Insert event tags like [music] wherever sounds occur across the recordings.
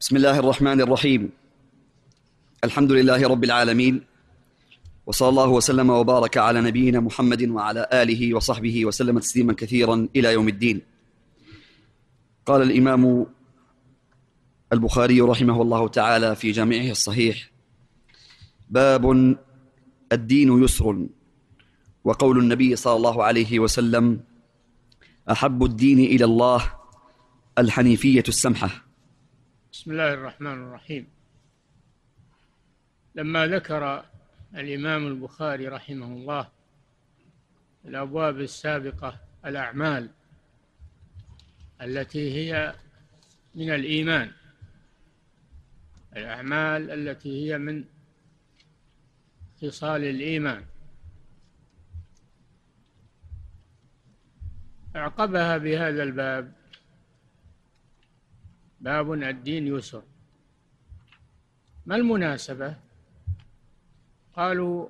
بسم الله الرحمن الرحيم. الحمد لله رب العالمين. وصلى الله وسلم وبارك على نبينا محمد وعلى آله وصحبه وسلم تسليما كثيرا إلى يوم الدين. قال الإمام البخاري رحمه الله تعالى في جامعه الصحيح باب الدين يسر وقول النبي صلى الله عليه وسلم أحب الدين إلى الله الحنيفية السمحة. بسم الله الرحمن الرحيم. لما ذكر الإمام البخاري رحمه الله الأبواب السابقة الأعمال التي هي من الإيمان الأعمال التي هي من خصال الإيمان. أعقبها بهذا الباب باب الدين يسر. ما المناسبة؟ قالوا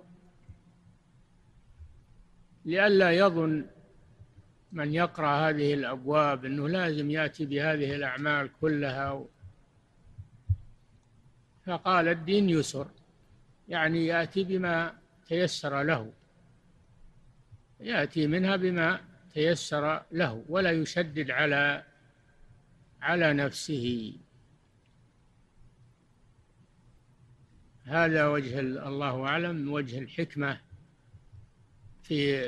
لئلا يظن من يقرأ هذه الأبواب أنه لازم يأتي بهذه الأعمال كلها. فقال الدين يسر يعني يأتي بما تيسر له. يأتي منها بما تيسر له ولا يشدد على على نفسه. هذا وجه الله أعلم وجه الحكمة في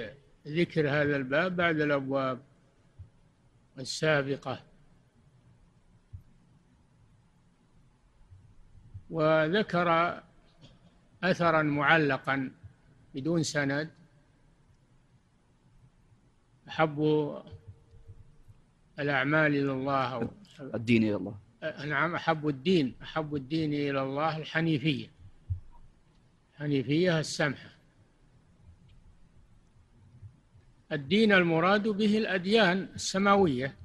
ذكر هذا الباب بعد الأبواب السابقة. وذكر أثرا معلقا بدون سند أحب الأعمال إلى الله الدين إلى الله. نعم أحب الدين أحب الدين إلى الله الحنيفية. الحنيفية السمحة. الدين المراد به الأديان السماوية.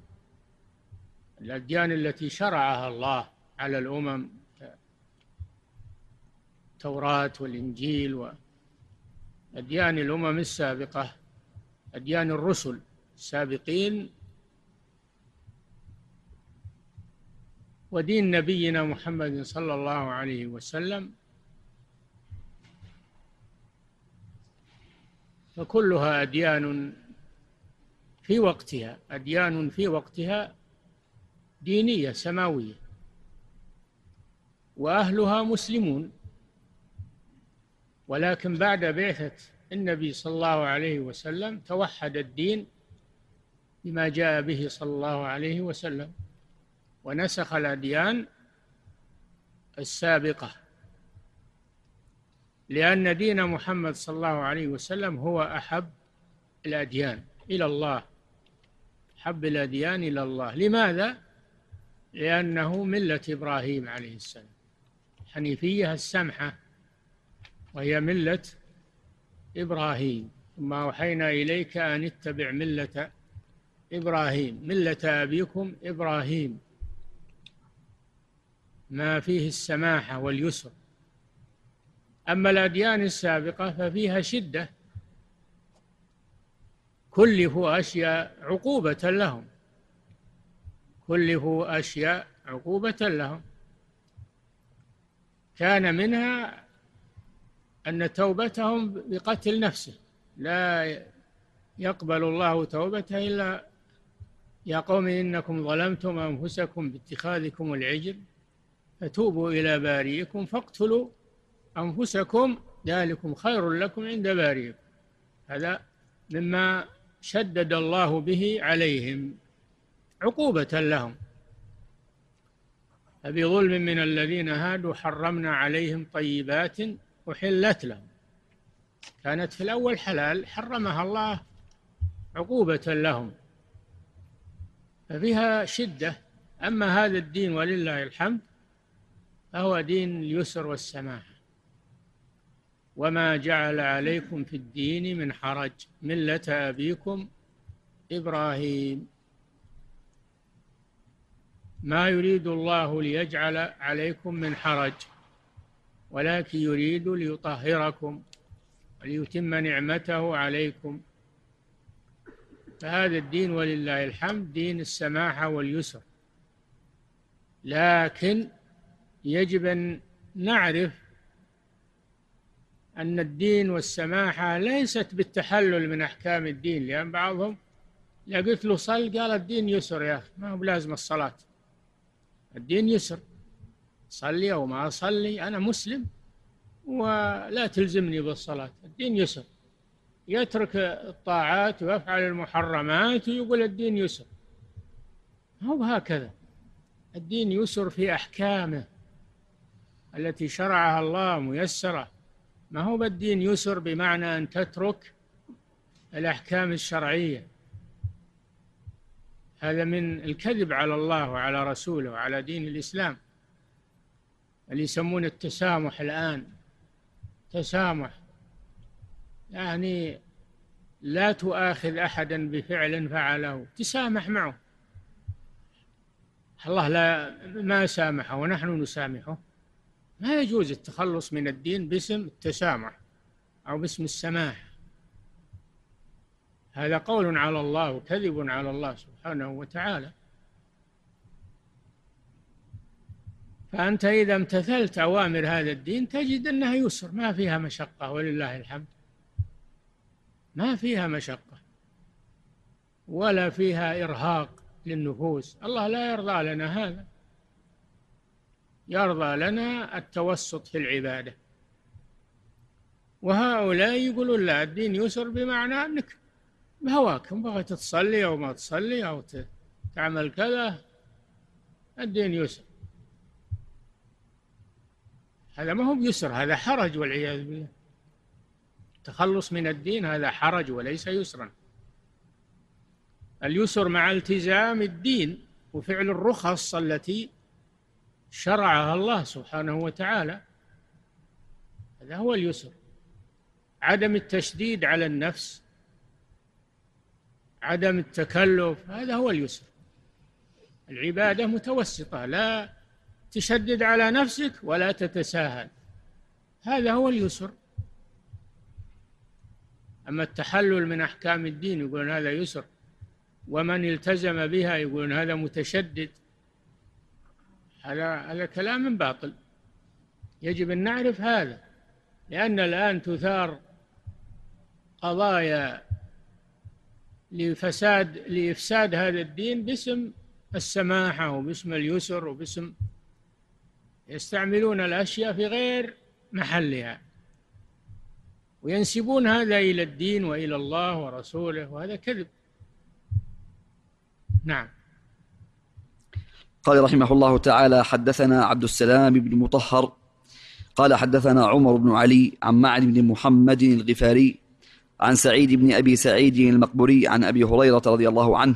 الأديان التي شرعها الله على الأمم التوراة والإنجيل وأديان الأمم السابقة أديان الرسل السابقين ودين نبينا محمد صلى الله عليه وسلم. فكلها أديان في وقتها أديان في وقتها دينية سماوية. وأهلها مسلمون. ولكن بعد بعثة النبي صلى الله عليه وسلم توحد الدين بما جاء به صلى الله عليه وسلم. ونسخ الأديان السابقة. لأن دين محمد صلى الله عليه وسلم هو أحب الأديان إلى الله. أحب الأديان إلى الله. لماذا؟ لأنه ملة إبراهيم عليه السلام. حنيفية السمحة وهي ملة إبراهيم. ثم أوحينا إليك أن اتبع ملة إبراهيم. ملة أبيكم إبراهيم. ما فيه السماحة واليسر. أما الأديان السابقة ففيها شدة. كلفوا أشياء عقوبة لهم. كلفوا أشياء عقوبة لهم. كان منها أن توبتهم بقتل نفسه. لا يقبل الله توبته إلا يا قوم إنكم ظلمتم أنفسكم باتخاذكم العجل. فتوبوا إلى بارئكم فاقتلوا أنفسكم ذلكم خير لكم عند بارئكم. هذا مما شدد الله به عليهم عقوبة لهم. فبظلم من الذين هادوا حرمنا عليهم طيبات أحلت لهم. كانت في الأول حلال حرمها الله عقوبة لهم. ففيها شدة. أما هذا الدين ولله الحمد فهو دين اليسر والسماحة وما جعل عليكم في الدين من حرج. ملة أبيكم إبراهيم. ما يريد الله ليجعل عليكم من حرج ولكن يريد ليطهركم وليتم نعمته عليكم. فهذا الدين ولله الحمد دين السماحة واليسر. لكن يجب أن نعرف أن الدين والسماحة ليست بالتحلل من أحكام الدين لأن بعضهم إذا قلت له صل قال الدين يسر يا أخي ما هو بلازم الصلاة. الدين يسر. صلي أو ما أصلي أنا مسلم ولا تلزمني بالصلاة الدين يسر. يترك الطاعات ويفعل المحرمات ويقول الدين يسر. هو هكذا. الدين يسر في أحكامه. التي شرعها الله ميسرة. ما هو بالدين يسر بمعنى أن تترك الأحكام الشرعية. هذا من الكذب على الله وعلى رسوله وعلى دين الإسلام. اللي يسمون التسامح الآن. تسامح. يعني لا تؤاخذ أحدا بفعل فعله. تسامح معه. الله لا ما سامحه ونحن نسامحه. ما يجوز التخلص من الدين باسم التسامح أو باسم السماح. هذا قول على الله وكذب على الله سبحانه وتعالى. فأنت إذا امتثلت أوامر هذا الدين تجد أنها يسر ما فيها مشقة ولله الحمد. ما فيها مشقة ولا فيها إرهاق للنفوس. الله لا يرضى لنا هذا. يرضى لنا التوسط في العبادة. وهؤلاء يقولون لا الدين يسر بمعنى أنك بهواك بغيت تصلي أو ما تصلي أو تعمل كذا الدين يسر. هذا ما هو بيسر هذا حرج والعياذ بالله. التخلص من الدين هذا حرج وليس يسرا. اليسر مع التزام الدين وفعل الرخص التي شرعها الله سبحانه وتعالى هذا هو اليسر. عدم التشديد على النفس عدم التكلف هذا هو اليسر. العبادة متوسطة لا تشدد على نفسك ولا تتساهل هذا هو اليسر. أما التحلل من أحكام الدين يقولون هذا يسر ومن التزم بها يقولون هذا متشدد. هذا هذا كلام باطل. يجب أن نعرف هذا لأن الآن تثار قضايا لفساد لإفساد هذا الدين باسم السماحة وباسم اليسر وباسم يستعملون الأشياء في غير محلها. وينسبون هذا إلى الدين وإلى الله ورسوله وهذا كذب. نعم. قال رحمه الله تعالى حدثنا عبد السلام بن مطهر قال حدثنا عمر بن علي عن معد بن محمد الغفاري عن سعيد بن أبي سعيد المقبوري عن أبي هريرة رضي الله عنه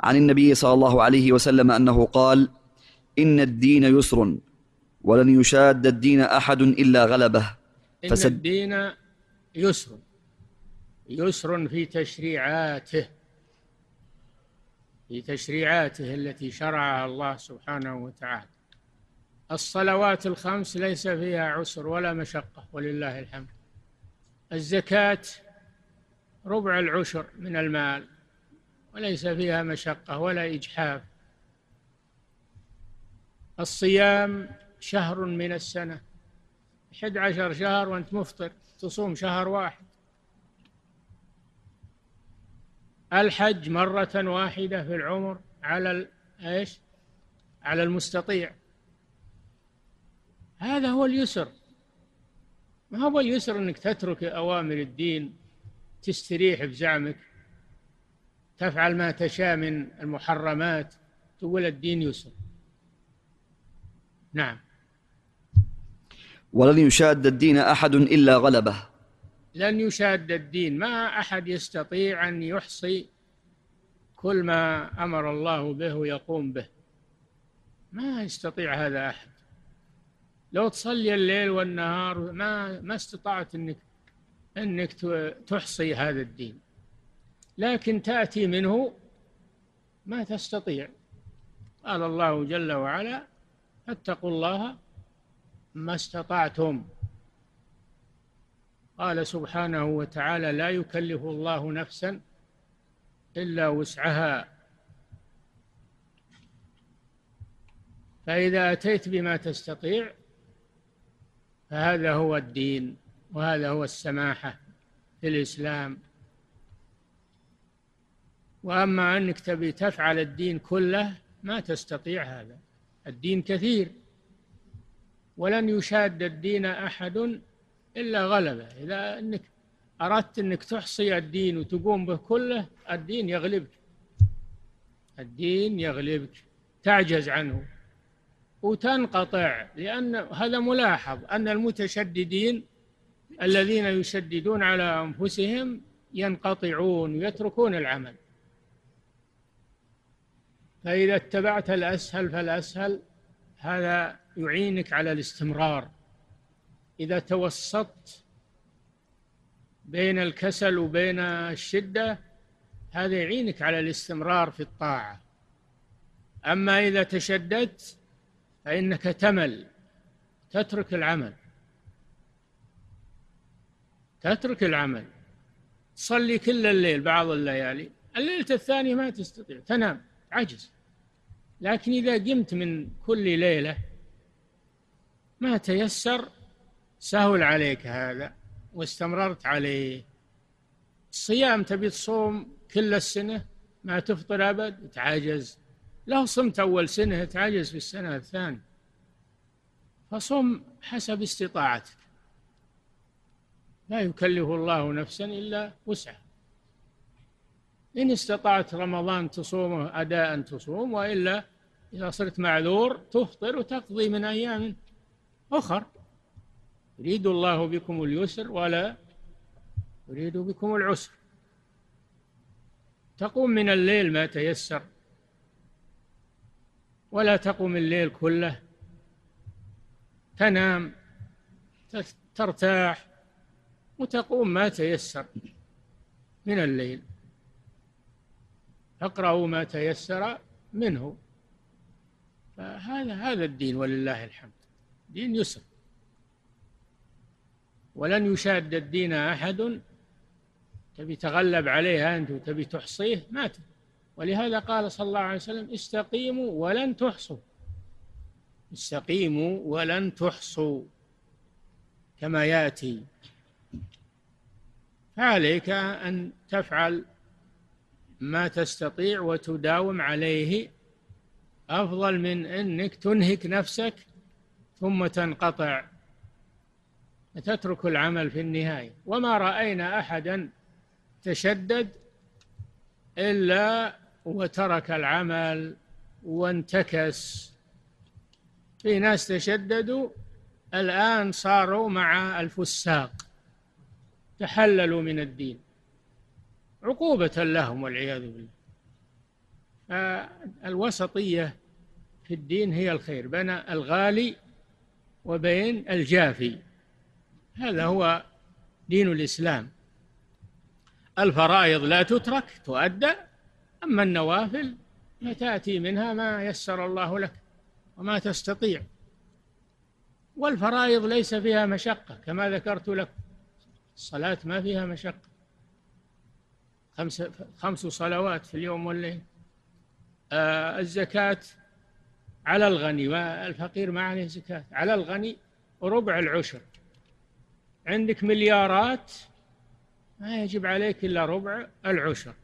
عن النبي صلى الله عليه وسلم أنه قال إن الدين يسر ولن يشاد الدين أحد إلا غلبه. إن الدين يسر يسر في تشريعاته. في تشريعاته التي شرعها الله سبحانه وتعالى. الصلوات الخمس ليس فيها عسر ولا مشقة ولله الحمد. الزكاة ربع العشر من المال وليس فيها مشقة ولا إجحاف. الصيام شهر من السنة أحد عشر شهر وأنت مفطر تصوم شهر واحد. الحج مرة واحدة في العمر على إيش؟ على المستطيع. هذا هو اليسر. ما هو اليسر إنك تترك أوامر الدين تستريح بزعمك تفعل ما تشاء من المحرمات تقول الدين يسر. نعم. ولن يشاد الدين أحد إلا غلبه. لن يشاد الدين. ما أحد يستطيع أن يحصي كل ما أمر الله به ويقوم به. ما يستطيع هذا أحد. لو تصلي الليل والنهار ما ما استطعت إنك إنك تحصي هذا الدين. لكن تأتي منه ما تستطيع. قال الله جل وعلا فاتقوا الله ما استطعتم. قال سبحانه وتعالى لا يكلف الله نفسا إلا وسعها. فإذا أتيت بما تستطيع فهذا هو الدين وهذا هو السماحة في الإسلام. وأما أنك تبي تفعل الدين كله ما تستطيع هذا. الدين كثير. ولن يشاد الدين أحد إلا غلبة. إذا أنك أردت أنك تحصي الدين وتقوم به كله الدين يغلبك. الدين يغلبك. تعجز عنه وتنقطع لأن هذا ملاحظ أن المتشددين الذين يشددون على أنفسهم ينقطعون ويتركون العمل. فإذا اتبعت الأسهل فالأسهل هذا يعينك على الاستمرار. إذا توسطت بين الكسل وبين الشدة هذا يعينك على الاستمرار في الطاعة. أما إذا تشددت فإنك تمل تترك العمل. تترك العمل. تصلي كل الليل بعض الليالي الليلة الثانية ما تستطيع تنام عجز. لكن إذا قمت من كل ليلة ما تيسر سهل عليك هذا واستمررت عليه. الصيام تبي تصوم كل السنة ما تفطر أبد تعجز. لو صمت أول سنة تعجز في السنة الثانية. فصم حسب استطاعتك. لا يكلف الله نفسا إلا وسعها. إن استطعت رمضان تصومه أداء تصوم وإلا إذا صرت معذور تفطر وتقضي من أيام أخر. يريد الله بكم اليسر ولا يريد بكم العسر. تقوم من الليل ما تيسر ولا تقوم الليل كله. تنام ترتاح وتقوم ما تيسر من الليل. اقرأوا ما تيسر منه. فهذا هذا الدين ولله الحمد. دين يسر. ولن يشاد الدين أحد. تبي تغلب عليه أنت وتبي تحصيه ما ولهذا قال صلى الله عليه وسلم استقيموا ولن تحصوا. استقيموا ولن تحصوا كما يأتي. فعليك أن تفعل ما تستطيع وتداوم عليه. أفضل من إنك تنهك نفسك ثم تنقطع تترك العمل في النهاية. وما رأينا أحدا تشدد إلا وترك العمل وانتكس. في ناس تشددوا الآن صاروا مع الفساق تحللوا من الدين. عقوبة لهم والعياذ بالله. فالوسطية في الدين هي الخير بين الغالي وبين الجافي. هذا هو دين الإسلام. الفرائض لا تترك تؤدى أما النوافل فتأتي منها ما يسر الله لك وما تستطيع. والفرائض ليس فيها مشقة كما ذكرت لك الصلاة ما فيها مشقة. خمس خمس صلوات في اليوم والليل. آه الزكاة على الغني والفقير ما عليه زكاة على الغني ربع العشر. عندك مليارات ما يجب عليك إلا ربع العشر.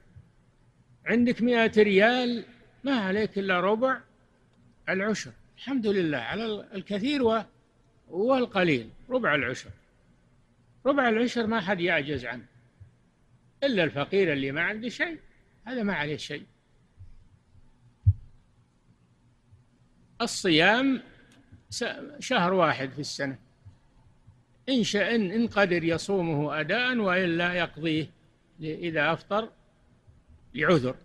عندك مئة ريال ما عليك إلا ربع العشر. الحمد لله على الكثير والقليل ربع العشر. ربع العشر ما حد يعجز عنه. إلا الفقير اللي ما عنده شيء هذا ما عليه شيء. الصيام شهر واحد في السنة. إن شاء إن قدر يصومه أداء وإلا يقضيه إذا أفطر لعذر.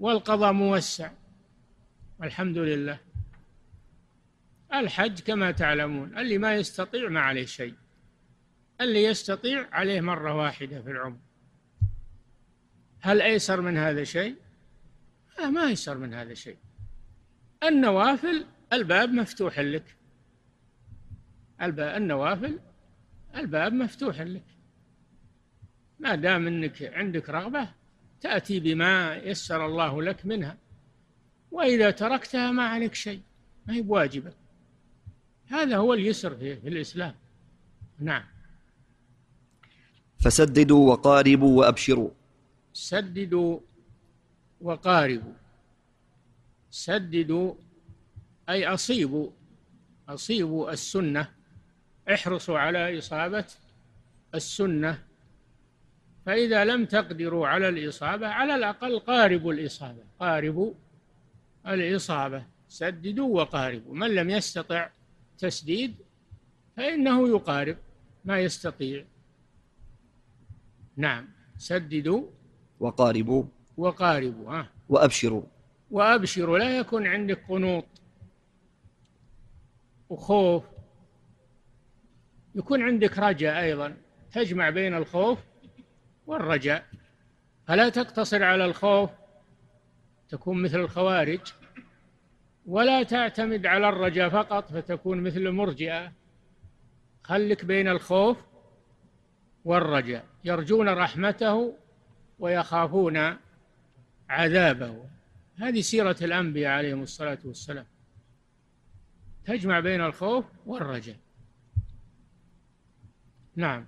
والقضاء موسع. والحمد لله. الحج كما تعلمون اللي ما يستطيع ما عليه شيء. اللي يستطيع عليه مرة واحدة في العمر. هل أيسر من هذا شيء؟ لا ما أيسر من هذا شيء. النوافل الباب مفتوح لك. النوافل الباب مفتوح لك. ما دام إنك عندك رغبة تأتي بما يسر الله لك منها وإذا تركتها ما عليك شيء ما هي بواجبة. هذا هو اليسر في, في الإسلام. نعم. فسددوا وقاربوا وأبشروا. سددوا وقاربوا. سددوا أي أصيبوا أصيبوا السنة. احرصوا على إصابة السنة. فإذا لم تقدروا على الإصابة على الأقل قاربوا الإصابة قاربوا الإصابة سددوا وقاربوا. من لم يستطع تسديد فإنه يقارب ما يستطيع. نعم سددوا وقاربوا. وقاربوا ها. وأبشروا. وأبشروا لا يكون عندك قنوط وخوف يكون عندك رجاء أيضا. تجمع بين الخوف والرجاء. فلا تقتصر على الخوف. تكون مثل الخوارج. ولا تعتمد على الرجاء فقط فتكون مثل المرجئة خلك بين الخوف والرجاء. يرجون رحمته ويخافون عذابه. هذه سيرة الأنبياء عليهم الصلاة والسلام. تجمع بين الخوف والرجاء. نعم.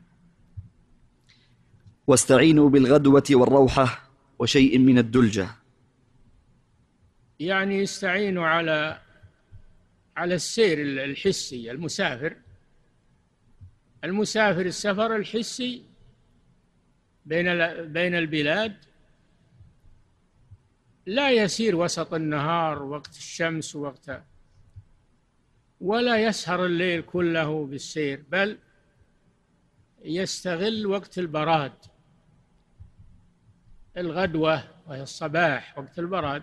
واستعينوا بالغدوة والروحة وشيء من الدلجة. يعني استعينوا على على السير الحسي المسافر. المسافر السفر الحسي بين بين البلاد. لا يسير وسط النهار وقت الشمس وقت ولا يسهر الليل كله بالسير بل يستغل وقت البراد الغدوة وهي الصباح وقت البرد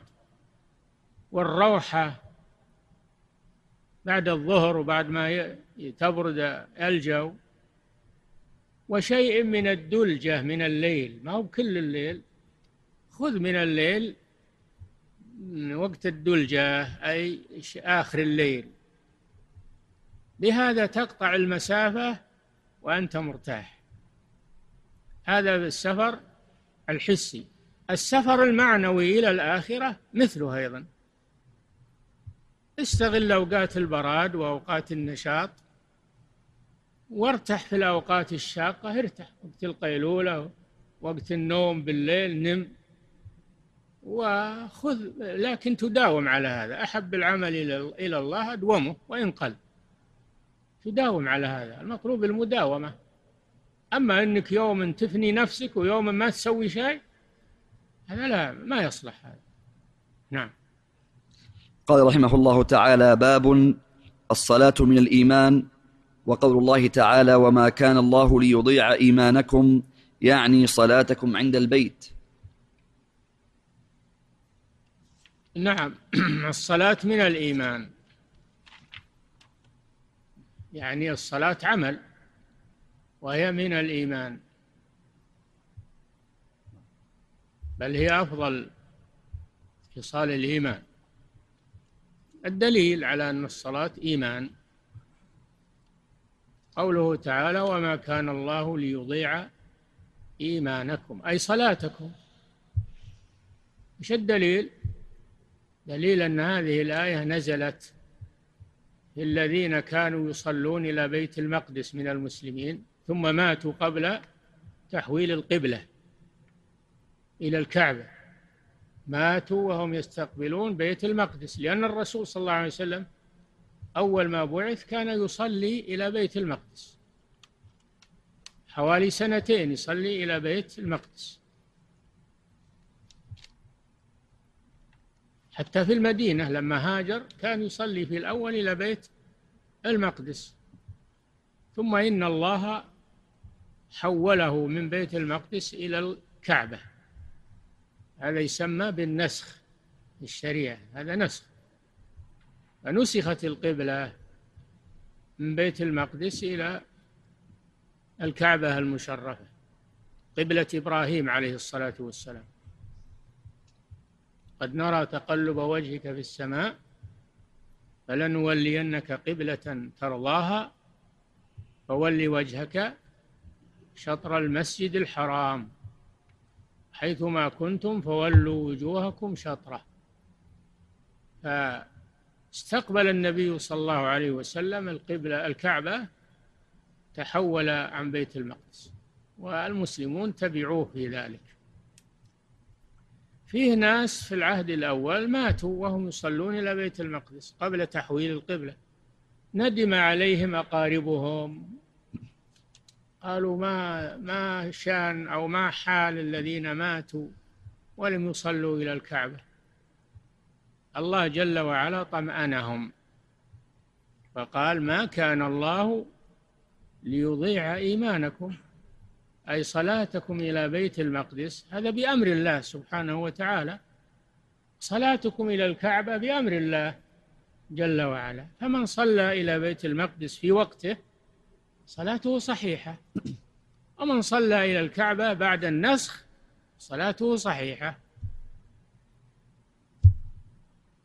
والروحة بعد الظهر وبعد ما تبرد الجو وشيء من الدلجة من الليل. ما هو كل الليل. خذ من الليل وقت الدلجة أي آخر الليل. بهذا تقطع المسافة وأنت مرتاح. هذا السفر الحسي. السفر المعنوي إلى الآخرة مثله أيضا. استغل أوقات البراد وأوقات النشاط وارتح في الأوقات الشاقة ارتح وقت القيلولة وقت النوم بالليل نم. وخذ لكن تداوم على هذا. أحب العمل إلى الله أدومه وإن قل تداوم على هذا المطلوب المداومة. أما أنك يوم تفني نفسك ويوم ما تسوي شيء هذا لا ما يصلح هذا. نعم. قال رحمه الله تعالى باب الصلاة من الإيمان وقول الله تعالى وما كان الله ليضيع إيمانكم يعني صلاتكم عند البيت نعم. [clears throat] الصلاة من الإيمان. يعني الصلاة عمل وهي من الإيمان. بل هي أفضل خصال الإيمان. الدليل على أن الصلاة إيمان قوله تعالى وما كان الله ليضيع إيمانكم. أي صلاتكم. إيش الدليل؟ دليل أن هذه الآية نزلت الذين كانوا يصلون إلى بيت المقدس من المسلمين ثم ماتوا قبل تحويل القبلة إلى الكعبة. ماتوا وهم يستقبلون بيت المقدس لأن الرسول صلى الله عليه وسلم أول ما بعث كان يصلي إلى بيت المقدس. حوالي سنتين يصلي إلى بيت المقدس. حتى في المدينة لما هاجر كان يصلي في الأول إلى بيت المقدس. ثم إن الله حوله من بيت المقدس إلى الكعبة. هذا يسمى بالنسخ الشريعة. هذا نسخ. فنسخت القبلة من بيت المقدس إلى الكعبة المشرفة. قبلة إبراهيم عليه الصلاة والسلام. قد نرى تقلب وجهك في السماء فلنولينك قبلة ترضاها فول وجهك شطر المسجد الحرام. حيثما كنتم فولوا وجوهكم شطره. فاستقبل النبي صلى الله عليه وسلم القبلة الكعبة تحول عن بيت المقدس والمسلمون تبعوه في ذلك. فيه ناس في العهد الأول ماتوا وهم يصلون إلى بيت المقدس قبل تحويل القبلة. ندم عليهم أقاربهم. قالوا ما ما شأن أو ما حال الذين ماتوا ولم يصلوا إلى الكعبة. الله جل وعلا طمأنهم. فقال ما كان الله ليضيع إيمانكم. أي صلاتكم إلى بيت المقدس هذا بأمر الله سبحانه وتعالى. صلاتكم إلى الكعبة بأمر الله جل وعلا. فمن صلى إلى بيت المقدس في وقته صلاته صحيحة. ومن صلى إلى الكعبة بعد النسخ صلاته صحيحة.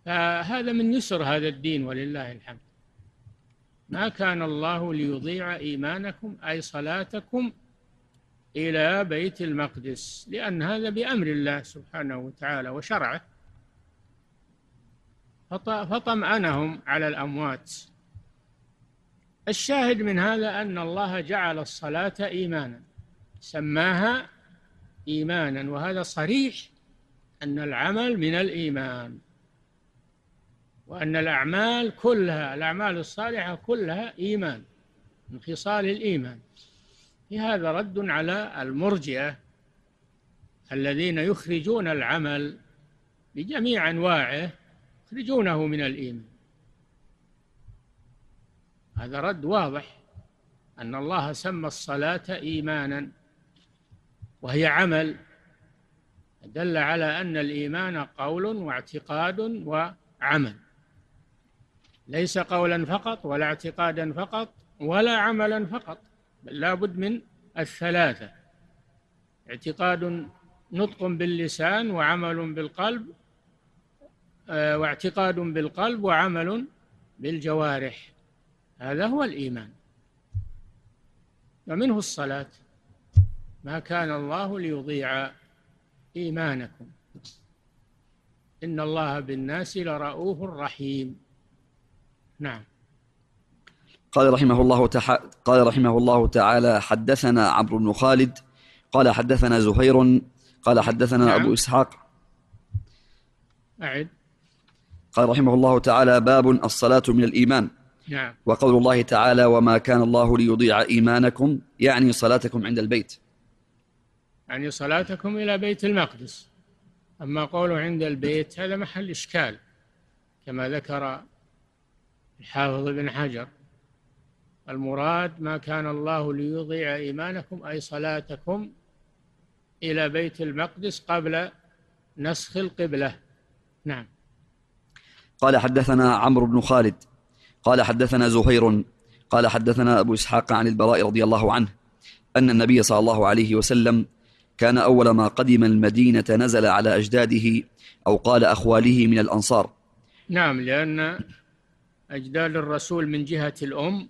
فهذا من يسر هذا الدين ولله الحمد. ما كان الله ليضيع إيمانكم أي صلاتكم إلى بيت المقدس لأن هذا بأمر الله سبحانه وتعالى وشرعه. فطمأنهم على الأموات. الشاهد من هذا أن الله جعل الصلاة إيمانا. سماها إيمانا وهذا صريح أن العمل من الإيمان وأن الأعمال كلها الأعمال الصالحة كلها إيمان من خصال الإيمان. في هذا رد على المرجئة الذين يخرجون العمل بجميع أنواعه يخرجونه من الإيمان. هذا رد واضح أن الله سمى الصلاة إيمانا وهي عمل دل على أن الإيمان قول واعتقاد وعمل. ليس قولا فقط ولا اعتقادا فقط ولا عملا فقط. بل لا بد من الثلاثة. اعتقاد نطق باللسان وعمل بالقلب آه، واعتقاد بالقلب وعمل بالجوارح. هذا هو الإيمان. ومنه الصلاة. ما كان الله ليضيع إيمانكم. إن الله بالناس لرؤوف رحيم. نعم. قال رحمه الله تعالى قال رحمه الله تعالى حدثنا عمرو بن خالد قال حدثنا زهير قال حدثنا نعم. أبو إسحاق. أعد. قال رحمه الله تعالى باب الصلاة من الإيمان. نعم. وقول الله تعالى وما كان الله ليضيع إيمانكم يعني صلاتكم عند البيت. يعني صلاتكم إلى بيت المقدس. أما قوله عند البيت هذا محل إشكال كما ذكر الحافظ بن حجر. المراد ما كان الله ليضيع إيمانكم أي صلاتكم إلى بيت المقدس قبل نسخ القبلة. نعم. قال حدثنا عمرو بن خالد قال حدثنا زهير قال حدثنا أبو إسحاق عن البراء رضي الله عنه أن النبي صلى الله عليه وسلم كان أول ما قدم المدينة نزل على أجداده أو قال أخواله من الأنصار. نعم لأن أجداد الرسول من جهة الأم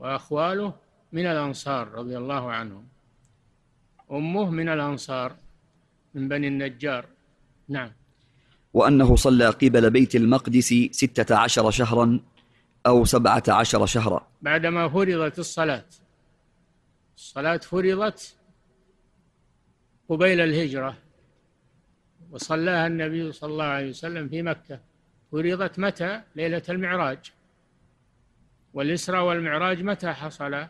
وأخواله من الأنصار رضي الله عنهم. أمه من الأنصار من بني النجار. نعم. وأنه صلى قبل بيت المقدس ستة عشر شهرا أو سبعة عشر شهرا. بعدما فرضت الصلاة. الصلاة فرضت قبيل الهجرة. وصلاها النبي صلى الله عليه وسلم في مكة. فرضت متى؟ ليلة المعراج. والإسراء والمعراج متى حصل؟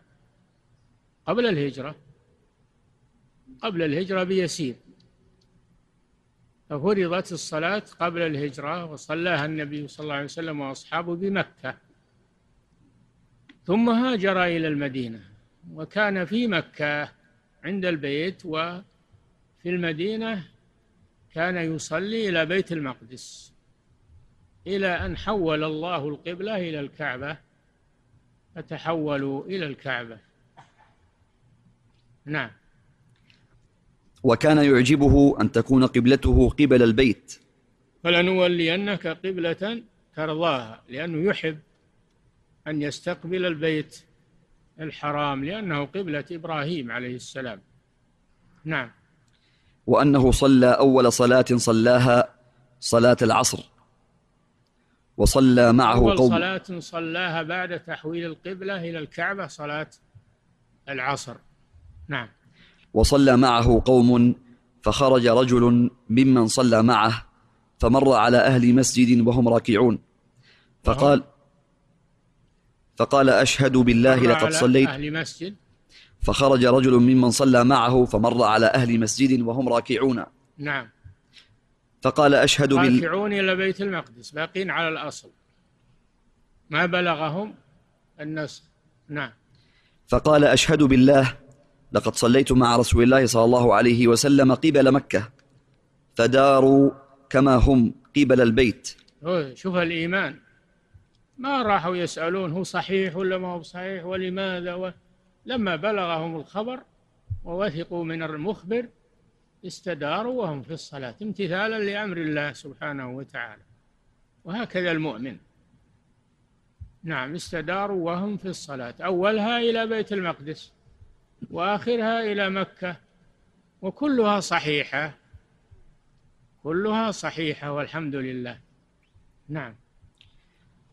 قبل الهجرة. قبل الهجرة بيسير. ففرضت الصلاة قبل الهجرة وصلاها النبي صلى الله عليه وسلم وأصحابه بمكة. ثم هاجر إلى المدينة وكان في مكة عند البيت وفي المدينة كان يصلي إلى بيت المقدس إلى أن حول الله القبلة إلى الكعبة. فتحولوا إلى الكعبة. نعم. وكان يعجبه أن تكون قبلته قبل البيت. فلنولينك قبلة ترضاها لأنه يحب أن يستقبل البيت الحرام لأنه قبلة إبراهيم عليه السلام. نعم. وأنه صلى أول صلاة صلاها صلاة العصر. وصلى معه أول قوم. صلاة صلاها بعد تحويل القبلة إلى الكعبة صلاة العصر. نعم. وصلى معه قوم فخرج رجل ممن صلى معه فمر على أهل مسجد وهم راكعون. فقال فقال أشهد بالله لقد صليت. أهل مسجد. فخرج رجل ممن صلى معه فمر على أهل مسجد وهم راكعون. نعم. فقال أشهد بال راكعون إلى بيت المقدس باقين على الأصل. ما بلغهم النسخ نعم. فقال أشهد بالله لقد صليت مع رسول الله صلى الله عليه وسلم قبل مكة فداروا كما هم قبل البيت. شوف الإيمان. ما راحوا يسألون هو صحيح ولا ما هو صحيح ولماذا و... لما بلغهم الخبر ووثقوا من المخبر استداروا وهم في الصلاة امتثالا لأمر الله سبحانه وتعالى. وهكذا المؤمن. نعم استداروا وهم في الصلاة. أولها إلى بيت المقدس وآخرها إلى مكة وكلها صحيحة. كلها صحيحة والحمد لله. نعم.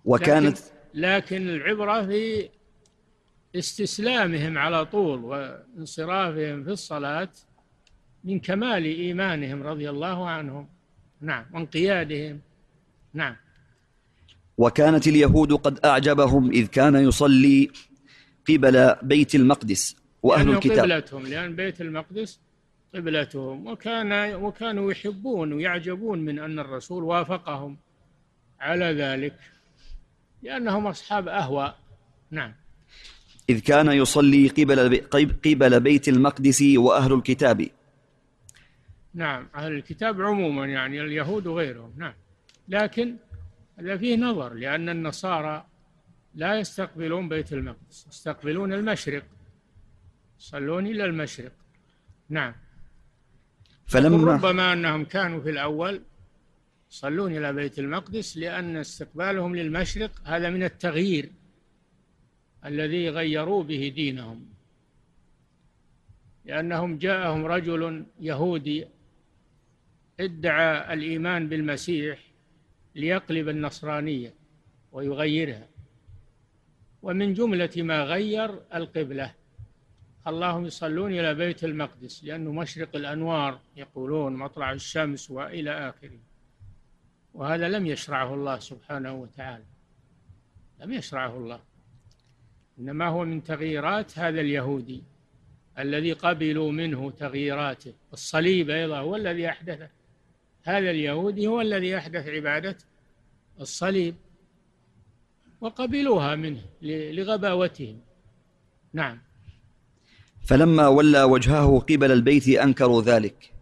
وكانت لكن, لكن العبرة في استسلامهم على طول وانصرافهم في الصلاة من كمال إيمانهم رضي الله عنهم. نعم وانقيادهم. نعم. وكانت اليهود قد أعجبهم إذ كان يصلي قبل بيت المقدس وأهل الكتاب. قبلتهم لأن بيت المقدس قبلتهم. وكان وكانوا يحبون ويعجبون من أن الرسول وافقهم على ذلك لأنهم أصحاب أهواء نعم. إذ كان يصلي قبل قبل بيت المقدس وأهل الكتاب. نعم أهل الكتاب عموما يعني اليهود وغيرهم نعم. لكن هذا فيه نظر لأن النصارى لا يستقبلون بيت المقدس يستقبلون المشرق. يصلون إلى المشرق. نعم. فلما ربما أنهم كانوا في الأول يصلون إلى بيت المقدس لأن استقبالهم للمشرق هذا من التغيير الذي غيروا به دينهم. لأنهم جاءهم رجل يهودي ادعى الإيمان بالمسيح ليقلب النصرانية ويغيرها. ومن جملة ما غير القبلة اللهم يصلون إلى بيت المقدس لأنه مشرق الأنوار يقولون مطلع الشمس وإلى آخره. وهذا لم يشرعه الله سبحانه وتعالى. لم يشرعه الله. إنما هو من تغييرات هذا اليهودي الذي قبلوا منه تغييراته. الصليب أيضا هو الذي أحدثه. هذا اليهودي هو الذي أحدث عبادة الصليب وقبلوها منه لغباوتهم. نعم. فلما ولى وجهه قبل البيت أنكروا ذلك.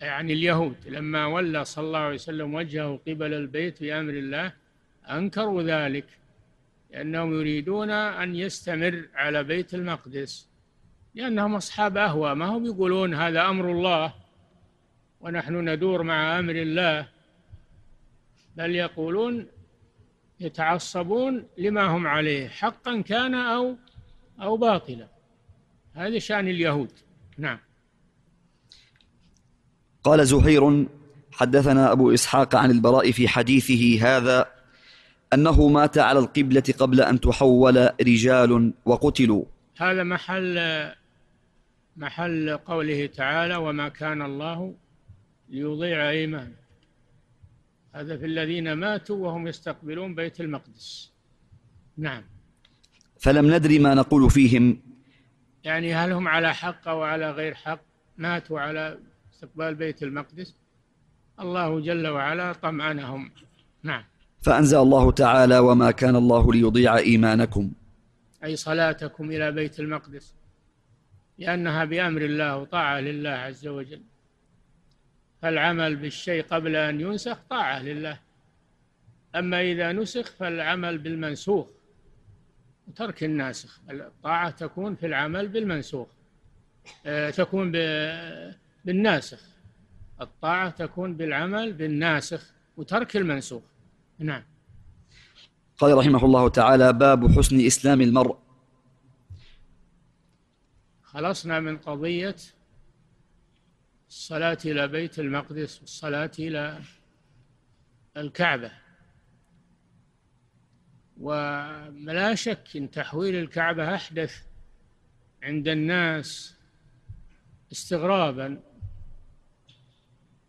يعني اليهود لما ولى صلى الله عليه وسلم وجهه قبل البيت بأمر الله أنكروا ذلك لأنهم يريدون أن يستمر على بيت المقدس لأنهم أصحاب أهوى. ما هم يقولون هذا أمر الله؟ ونحن ندور مع أمر الله. بل يقولون يتعصبون لما هم عليه حقا كان أو أو باطلا. هذا شأن اليهود. نعم. قال زهير حدثنا أبو إسحاق عن البراء في حديثه هذا أنه مات على القبلة قبل أن تحول رجال وقتلوا. هذا محل محل قوله تعالى وما كان الله ليضيع إيمان. هذا في الذين ماتوا وهم يستقبلون بيت المقدس. نعم. فلم ندري ما نقول فيهم. يعني هل هم على حق أو على غير حق؟ ماتوا على استقبال بيت المقدس. الله جل وعلا طمأنهم. نعم. فأنزل الله تعالى وما كان الله ليضيع إيمانكم. أي صلاتكم إلى بيت المقدس. لأنها بأمر الله وطاعة لله عز وجل. فالعمل بالشيء قبل أن ينسخ طاعة لله. أما إذا نسخ فالعمل بالمنسوخ وترك الناسخ. الطاعة تكون في العمل بالمنسوخ آه، تكون بالناسخ. الطاعة تكون بالعمل بالناسخ وترك المنسوخ. نعم. قال رحمه الله تعالى باب حسن إسلام المرء. خلصنا من قضية الصلاة إلى بيت المقدس والصلاة إلى الكعبة. ولا شك إن تحويل الكعبة أحدث عند الناس استغرابا.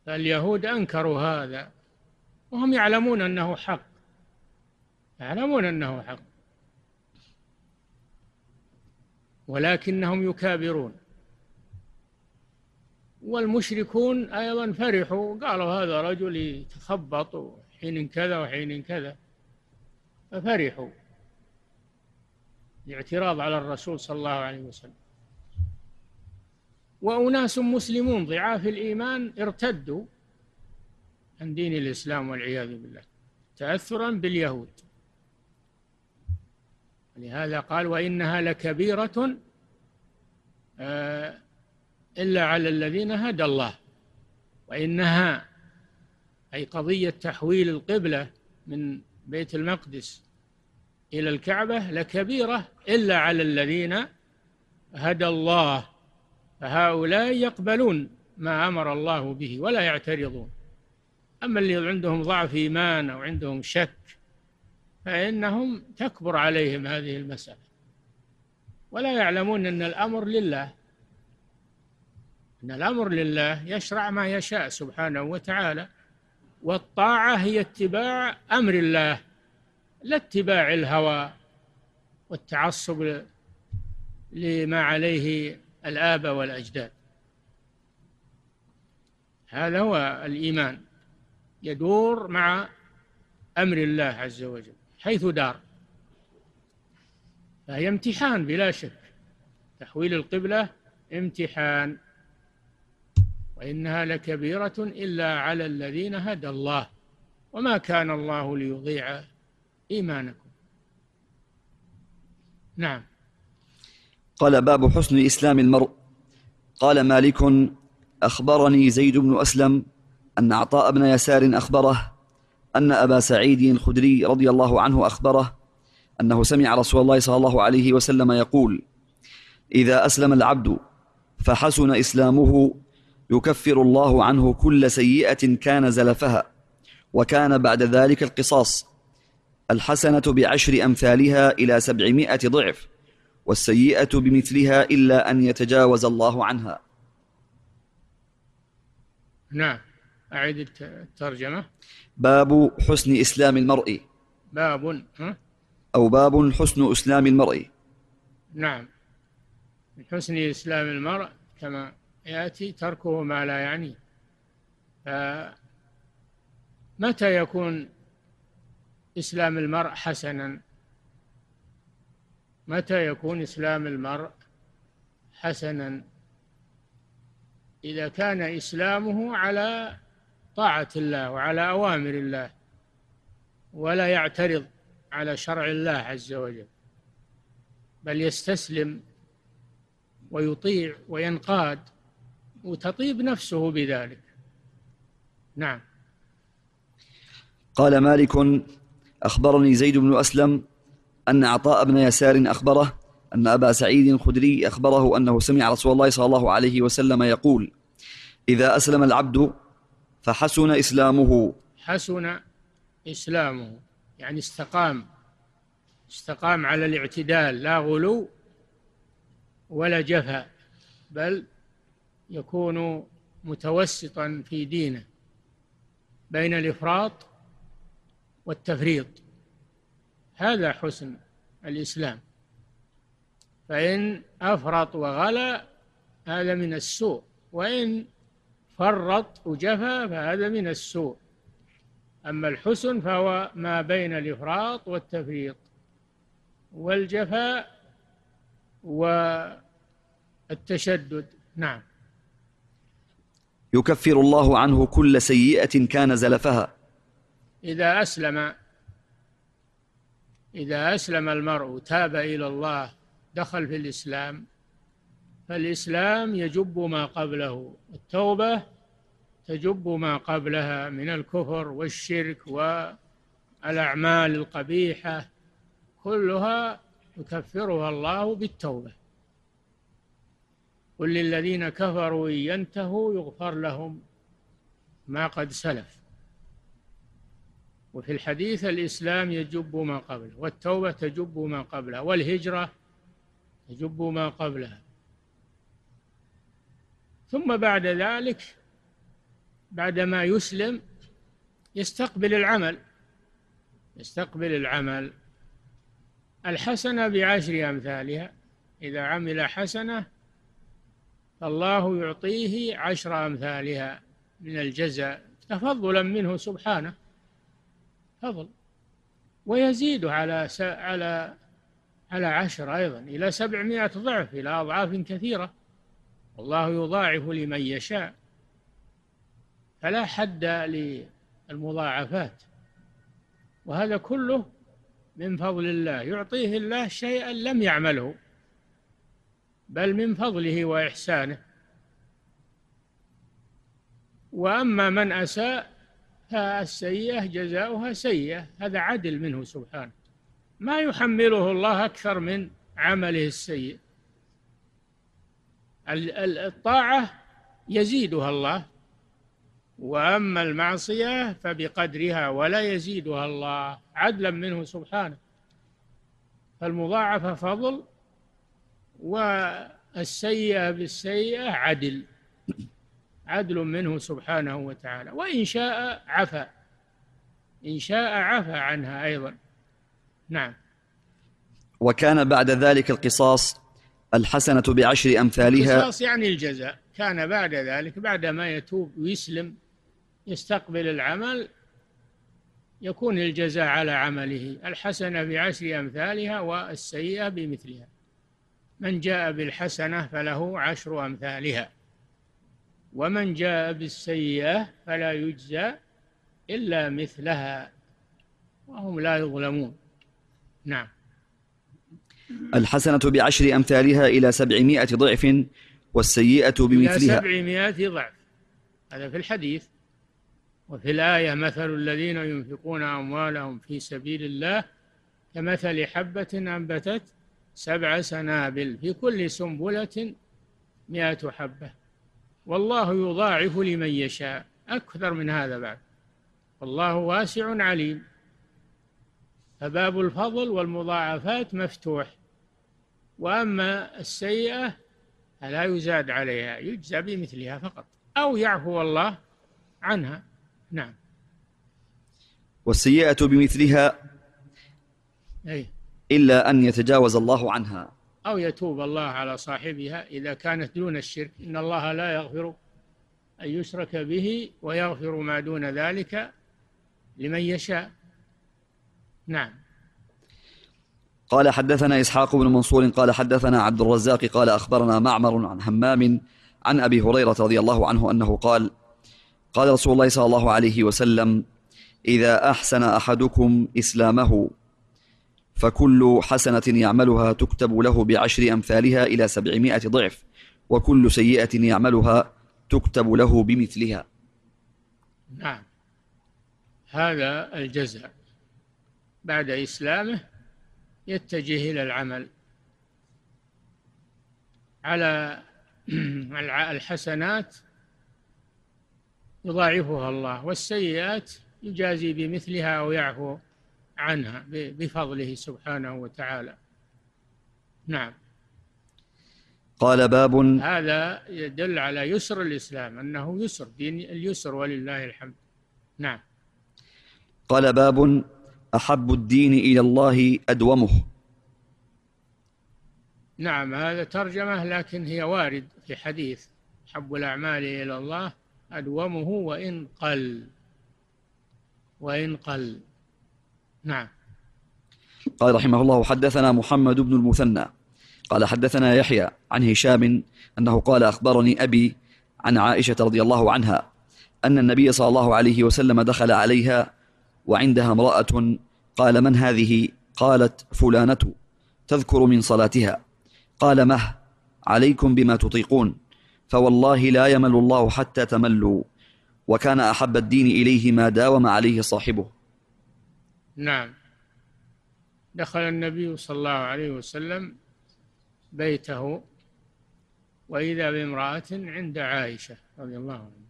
فاليهود أنكروا هذا وهم يعلمون أنه حق يعلمون أنه حق ولكنهم يكابرون. والمشركون أيضا فرحوا قالوا هذا رجل يتخبط حين كذا وحين كذا ففرحوا الاعتراض على الرسول صلى الله عليه وسلم. وأناس مسلمون ضعاف الإيمان ارتدوا عن دين الإسلام والعياذ بالله تأثرا باليهود. لهذا قال وإنها لكبيرة آه، إلا على الذين هدى الله وإنها أي قضية تحويل القبلة من بيت المقدس إلى الكعبة لكبيرة إلا على الذين هدى الله فهؤلاء يقبلون ما أمر الله به ولا يعترضون. أما اللي عندهم ضعف إيمان أو عندهم شك فإنهم تكبر عليهم هذه المسألة. ولا يعلمون أن الأمر لله. أن الأمر لله يشرع ما يشاء سبحانه وتعالى والطاعة هي اتباع أمر الله لا اتباع الهوى والتعصب لما عليه الآباء والأجداد. هذا هو الإيمان يدور مع أمر الله عز وجل حيث دار. فهي امتحان بلا شك تحويل القبلة امتحان. وإنها لكبيرة إلا على الذين هدى الله. وما كان الله ليضيع إيمانكم. نعم. قال باب حسن إسلام المرء. قال مالك أخبرني زيد بن أسلم أن عطاء بن يسار أخبره أن أبا سعيد الخدري رضي الله عنه أخبره أنه سمع رسول الله صلى الله عليه وسلم يقول إذا أسلم العبد فحسن إسلامه يكفر الله عنه كل سيئة كان زلفها وكان بعد ذلك القصاص. الحسنة بعشر أمثالها إلى سبعمائة ضعف والسيئة بمثلها إلا أن يتجاوز الله عنها. نعم. أعيد الترجمة. باب حسن إسلام المرء. باب ها؟ أو باب حسن إسلام المرء. نعم. من حسن إسلام المرء كما يأتي تركه ما لا يعنيه فمتى يكون إسلام المرء حسنا؟ متى يكون إسلام المرء حسنا؟ إذا كان إسلامه على طاعة الله وعلى أوامر الله ولا يعترض على شرع الله عز وجل بل يستسلم ويطيع وينقاد وتطيب نفسه بذلك. نعم. قال مالك أخبرني زيد بن أسلم أن عطاء بن يسار أخبره أن أبا سعيد الخدري أخبره أنه سمع رسول الله صلى الله عليه وسلم يقول إذا أسلم العبد فحسن إسلامه. حسن إسلامه يعني استقام استقام على الاعتدال لا غلو ولا جفا بل يكون متوسطا في دينه بين الإفراط والتفريط. هذا حسن الإسلام. فإن أفرط وغلا هذا من السوء وإن فرط وجفا فهذا من السوء. أما الحسن فهو ما بين الإفراط والتفريط والجفاء والتشدد. نعم. يكفر الله عنه كل سيئة كان زلفها. إذا أسلم إذا أسلم المرء تاب إلى الله دخل في الإسلام فالإسلام يجب ما قبله. التوبة تجب ما قبلها من الكفر والشرك والأعمال القبيحة كلها يكفرها الله بالتوبة. قل للذين كفروا إن ينتهوا يغفر لهم ما قد سلف. وفي الحديث الإسلام يجب ما قبله والتوبة تجب ما قبلها والهجرة تجب ما قبلها. ثم بعد ذلك بعدما يسلم يستقبل العمل. يستقبل العمل الحسنة بعشر أمثالها. إذا عمل حسنة فالله يعطيه عشر أمثالها من الجزاء تفضلا منه سبحانه. فضل ويزيد على س... على على عشر أيضا إلى سبعمائة ضعف إلى أضعاف كثيرة. والله يضاعف لمن يشاء. فلا حد للمضاعفات. وهذا كله من فضل الله. يعطيه الله شيئا لم يعمله. بل من فضله وإحسانه. وأما من أساء فالسيئة جزاؤها سيئة. هذا عدل منه سبحانه. ما يحمله الله أكثر من عمله السيء. الطاعة يزيدها الله. وأما المعصية فبقدرها ولا يزيدها الله. عدلا منه سبحانه. فالمضاعفة فضل والسيئة بالسيئة عدل. عدل منه سبحانه وتعالى. وإن شاء عفا. إن شاء عفا عنها أيضا. نعم. وكان بعد ذلك القصاص الحسنة بعشر أمثالها. القصاص يعني الجزاء. كان بعد ذلك بعد ما يتوب ويسلم يستقبل العمل يكون الجزاء على عمله. الحسنة بعشر أمثالها والسيئة بمثلها. من جاء بالحسنة فله عشر أمثالها. ومن جاء بالسيئة فلا يجزى إلا مثلها. وهم لا يظلمون. نعم. الحسنة بعشر أمثالها إلى سبعمائة ضعف والسيئة بمثلها. إلى سبعمائة ضعف. هذا في الحديث. وفي الآية مثل الذين ينفقون أموالهم في سبيل الله كمثل حبة أنبتت سبع سنابل في كل سنبلة مئة حبة. والله يضاعف لمن يشاء. أكثر من هذا بعد. والله واسع عليم. فباب الفضل والمضاعفات مفتوح. وأما السيئة فلا يزاد عليها يجزى بمثلها فقط. أو يعفو الله عنها. نعم. والسيئة بمثلها أي. إلا أن يتجاوز الله عنها. أو يتوب الله على صاحبها إذا كانت دون الشرك. إن الله لا يغفر أن يشرك به ويغفر ما دون ذلك لمن يشاء. نعم. قال حدثنا إسحاق بن منصور قال حدثنا عبد الرزاق قال أخبرنا معمر عن همام عن أبي هريرة رضي الله عنه أنه قال قال رسول الله صلى الله عليه وسلم إذا أحسن أحدكم إسلامه فكل حسنة يعملها تكتب له بعشر أمثالها إلى سبعمائة ضعف وكل سيئة يعملها تكتب له بمثلها. نعم. هذا الجزاء بعد إسلامه يتجه إلى العمل. على [clears throat] الحسنات يضاعفها الله والسيئات يجازي بمثلها أو يعفو. عنها بفضله سبحانه وتعالى. نعم. قال باب هذا يدل على يسر الإسلام أنه يسر دين اليسر ولله الحمد. نعم. قال باب أحب الدين إلى الله أدومه. نعم هذا ترجمة لكن هي وارد في حديث. حب الأعمال إلى الله أدومه وإن قل. وإن قل. نعم. قال رحمه الله حدثنا محمد بن المثنى. قال حدثنا يحيى عن هشام أنه قال أخبرني أبي عن عائشة رضي الله عنها أن النبي صلى الله عليه وسلم دخل عليها وعندها امرأة قال من هذه؟ قالت فلانة تذكر من صلاتها. قال مه عليكم بما تطيقون فوالله لا يمل الله حتى تملوا وكان أحب الدين إليه ما داوم عليه صاحبه. نعم. دخل النبي صلى الله عليه وسلم بيته وإذا بامرأة عند عائشة رضي الله عنها.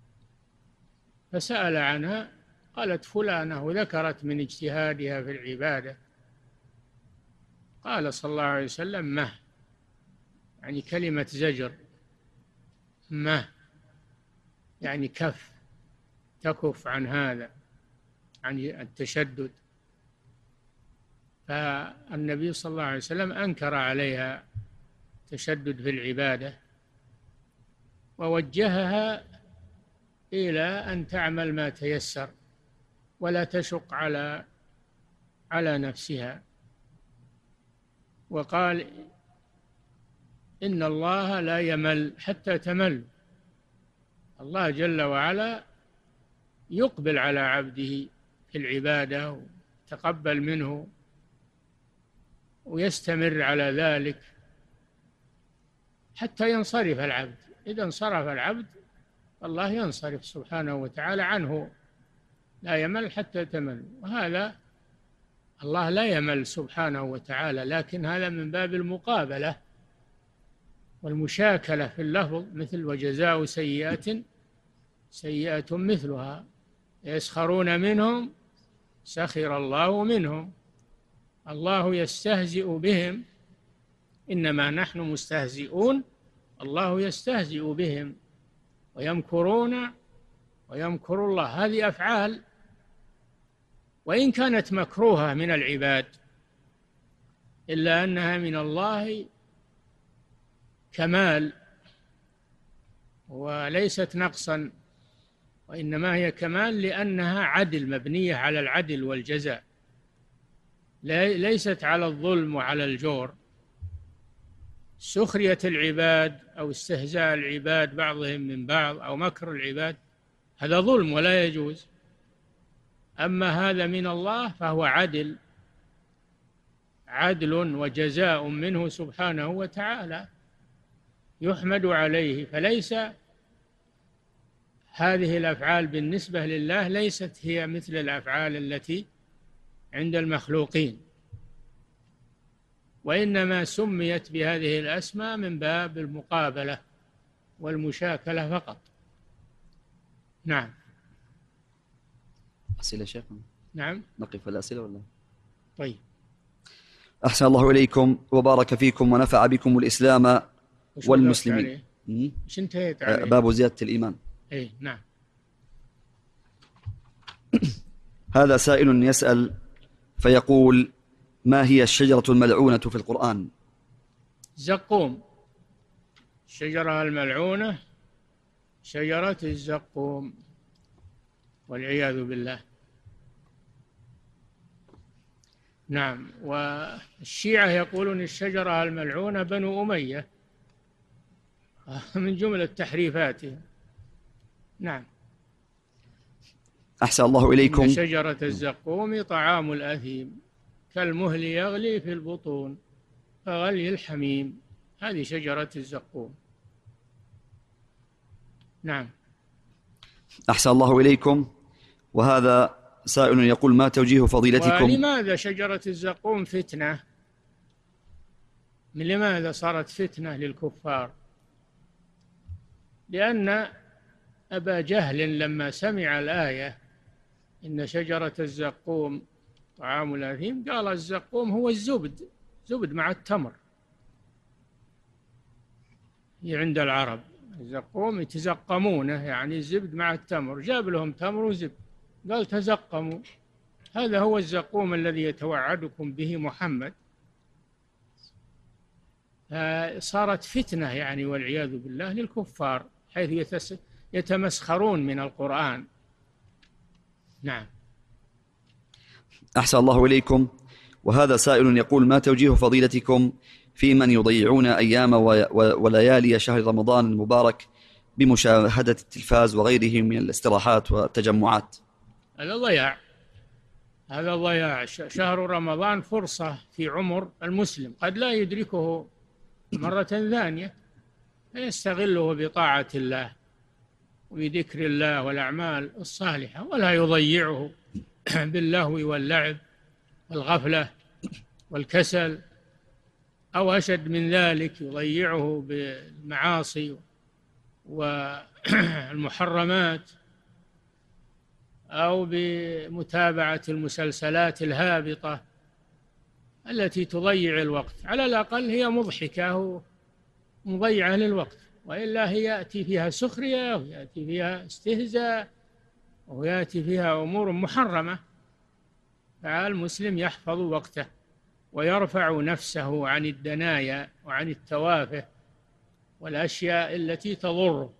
فسأل عنها قالت فلانة وذكرت من اجتهادها في العبادة. قال صلى الله عليه وسلم مه يعني كلمة زجر. مه يعني كف تكف عن هذا عن التشدد. فالنبي صلى الله عليه وسلم أنكر عليها تشدد في العبادة ووجهها إلى أن تعمل ما تيسر ولا تشق على على نفسها. وقال إن الله لا يمل حتى تمل. الله جل وعلا يقبل على عبده في العبادة وتقبل منه ويستمر على ذلك حتى ينصرف العبد. إذا انصرف العبد الله ينصرف سبحانه وتعالى عنه. لا يمل حتى تمل. وهذا الله لا يمل سبحانه وتعالى لكن هذا من باب المقابلة والمشاكلة في اللفظ مثل وجزاء سيئة سيئة مثلها. يسخرون منهم سخر الله منهم. الله يستهزئ بهم. إنما نحن مستهزئون. الله يستهزئ بهم. ويمكرون ويمكر الله. هذه أفعال. وإن كانت مكروهة من العباد إلا أنها من الله كمال وليست نقصا وإنما هي كمال لأنها عدل مبنية على العدل والجزاء. ليست على الظلم وعلى الجور. سخرية العباد أو استهزاء العباد بعضهم من بعض أو مكر العباد هذا ظلم ولا يجوز. أما هذا من الله فهو عدل عدل وجزاء منه سبحانه وتعالى يحمد عليه. فليس هذه الأفعال بالنسبة لله ليست هي مثل الأفعال التي عند المخلوقين. وإنما سميت بهذه الأسماء من باب المقابلة والمشاكلة فقط. نعم. أسئلة شيخ؟ نعم. نقف الأسئلة ولا؟ طيب. أحسن الله إليكم وبارك فيكم ونفع بكم الإسلام والمسلمين. إيش انتهيت عليه؟ باب زيادة الإيمان. اي نعم. هذا سائل يسأل فيقول ما هي الشجرة الملعونة في القرآن؟ زقوم. الشجرة الملعونة شجرة الزقوم والعياذ بالله. نعم. والشيعة يقولون الشجرة الملعونة بنو أمية [laughs] من جملة تحريفاتهم. نعم. أحسن الله إليكم. شجرة الزقوم طعام الأثيم كالمهل يغلي في البطون كغلي الحميم. هذه شجرة الزقوم. نعم. أحسن الله إليكم. وهذا سائل يقول ما توجيه فضيلتكم؟ ولماذا شجرة الزقوم فتنة؟ من لماذا صارت فتنة للكفار؟ لأن أبا جهل لما سمع الآية إن شجرة الزقوم طعام الأثيم قال الزقوم هو الزبد زبد مع التمر. هي عند العرب. الزقوم يتزقمونه يعني الزبد مع التمر. جاب لهم تمر وزبد. قال تزقموا. هذا هو الزقوم الذي يتوعدكم به محمد. صارت فتنة يعني والعياذ بالله للكفار حيث يتمسخرون من القرآن. نعم. أحسن الله إليكم. وهذا سائل يقول ما توجيه فضيلتكم في من يضيعون أيام وليالي شهر رمضان المبارك بمشاهدة التلفاز وغيره من الاستراحات والتجمعات؟ هذا ضياع. هذا ضياع. شهر رمضان فرصة في عمر المسلم. قد لا يدركه مرة ثانية فيستغله بطاعة الله. وبذكر الله والأعمال الصالحة ولا يضيعه [clears throat] باللهو واللعب والغفلة والكسل أو أشد من ذلك يضيعه بالمعاصي والمحرمات أو بمتابعة المسلسلات الهابطة التي تضيع الوقت. على الأقل هي مضحكة ومضيعة للوقت. وإلا هي يأتي فيها سخرية ويأتي فيها استهزاء ويأتي فيها أمور محرمة. فالمسلم يحفظ وقته ويرفع نفسه عن الدنايا وعن التوافه والأشياء التي تضره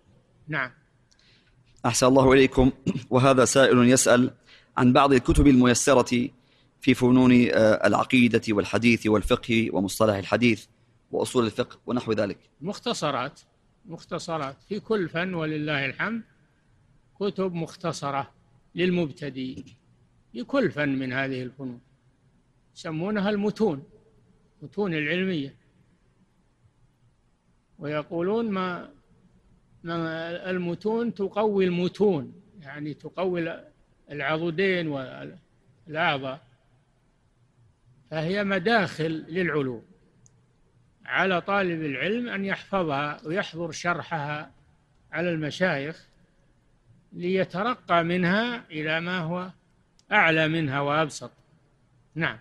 نعم. أحسن الله إليكم. وهذا سائل يسأل عن بعض الكتب الميسرة في فنون آه، العقيدة والحديث والفقه ومصطلح الحديث وأصول الفقه ونحو ذلك. مختصرات. مختصرات. في كل فن ولله الحمد كتب مختصرة للمبتدئ. في كل فن من هذه الفنون. يسمونها المتون متون العلمية. ويقولون ما المتون تقوي المتون يعني تقوي العضدين والأعضاء. فهي مداخل للعلوم. على طالب العلم أن يحفظها ويحضر شرحها على المشايخ ليترقى منها إلى ما هو أعلى منها وأبسط. نعم.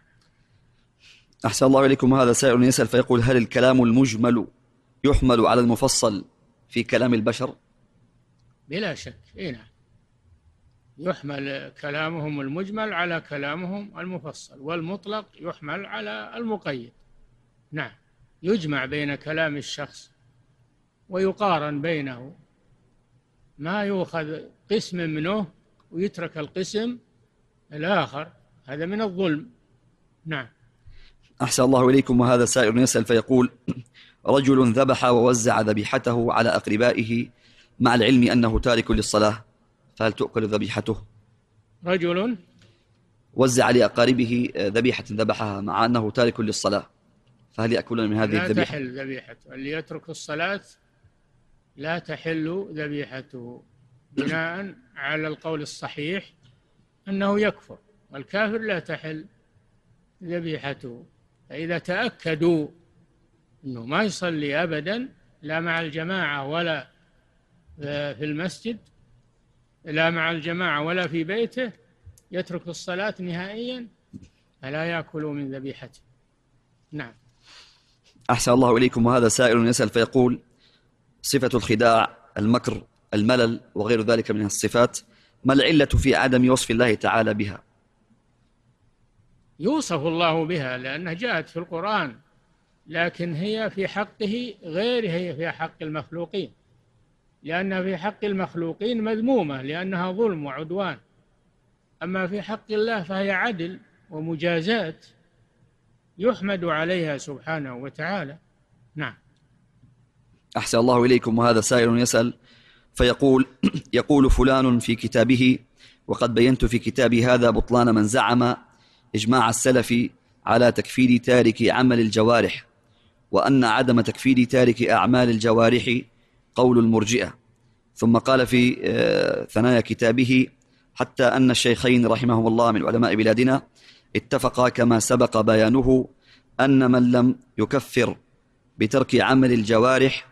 أحسن الله إليكم. هذا سائل يسأل فيقول هل الكلام المجمل يحمل على المفصل في كلام البشر؟ بلا شك. إيه نعم. يحمل كلامهم المجمل على كلامهم المفصل والمطلق يحمل على المقيد. نعم. يجمع بين كلام الشخص ويقارن بينه. ما يؤخذ قسم منه ويترك القسم الآخر. هذا من الظلم. نعم. أحسن الله إليكم وهذا سائر يسأل فيقول رجل ذبح ووزع ذبيحته على أقربائه مع العلم أنه تارك للصلاة فهل تؤكل ذبيحته؟ رجل وزع لأقاربه ذبيحة ذبحها مع أنه تارك للصلاة. فهل يأكلون من هذه الذبيحة؟ لا تحل ذبيحته. اللي يترك الصلاة لا تحل ذبيحته بناء على القول الصحيح أنه يكفر والكافر لا تحل ذبيحته. فإذا تأكدوا أنه ما يصلي أبدا لا مع الجماعة ولا في المسجد لا مع الجماعة ولا في بيته يترك الصلاة نهائيا فلا يأكل من ذبيحته. نعم. أحسن الله إليكم وهذا سائل يسأل فيقول صفة الخداع المكر الملل وغير ذلك من الصفات ما العلة في عدم وصف الله تعالى بها؟ يوصف الله بها لأنها جاءت في القرآن لكن هي في حقه غير هي في حق المخلوقين. لأنها في حق المخلوقين مذمومة لأنها ظلم وعدوان. أما في حق الله فهي عدل ومجازات. يحمد عليها سبحانه وتعالى. نعم. أحسن الله إليكم وهذا سائل يسأل فيقول [clears throat] يقول فلان في كتابه وقد بينت في كتابي هذا بطلان من زعم إجماع السلف على تكفير تارك عمل الجوارح وأن عدم تكفير تارك أعمال الجوارح قول المرجئة. ثم قال في آه، ثنايا كتابه حتى أن الشيخين رحمهم الله من علماء بلادنا اتفقا كما سبق بيانه أن من لم يكفر بترك عمل الجوارح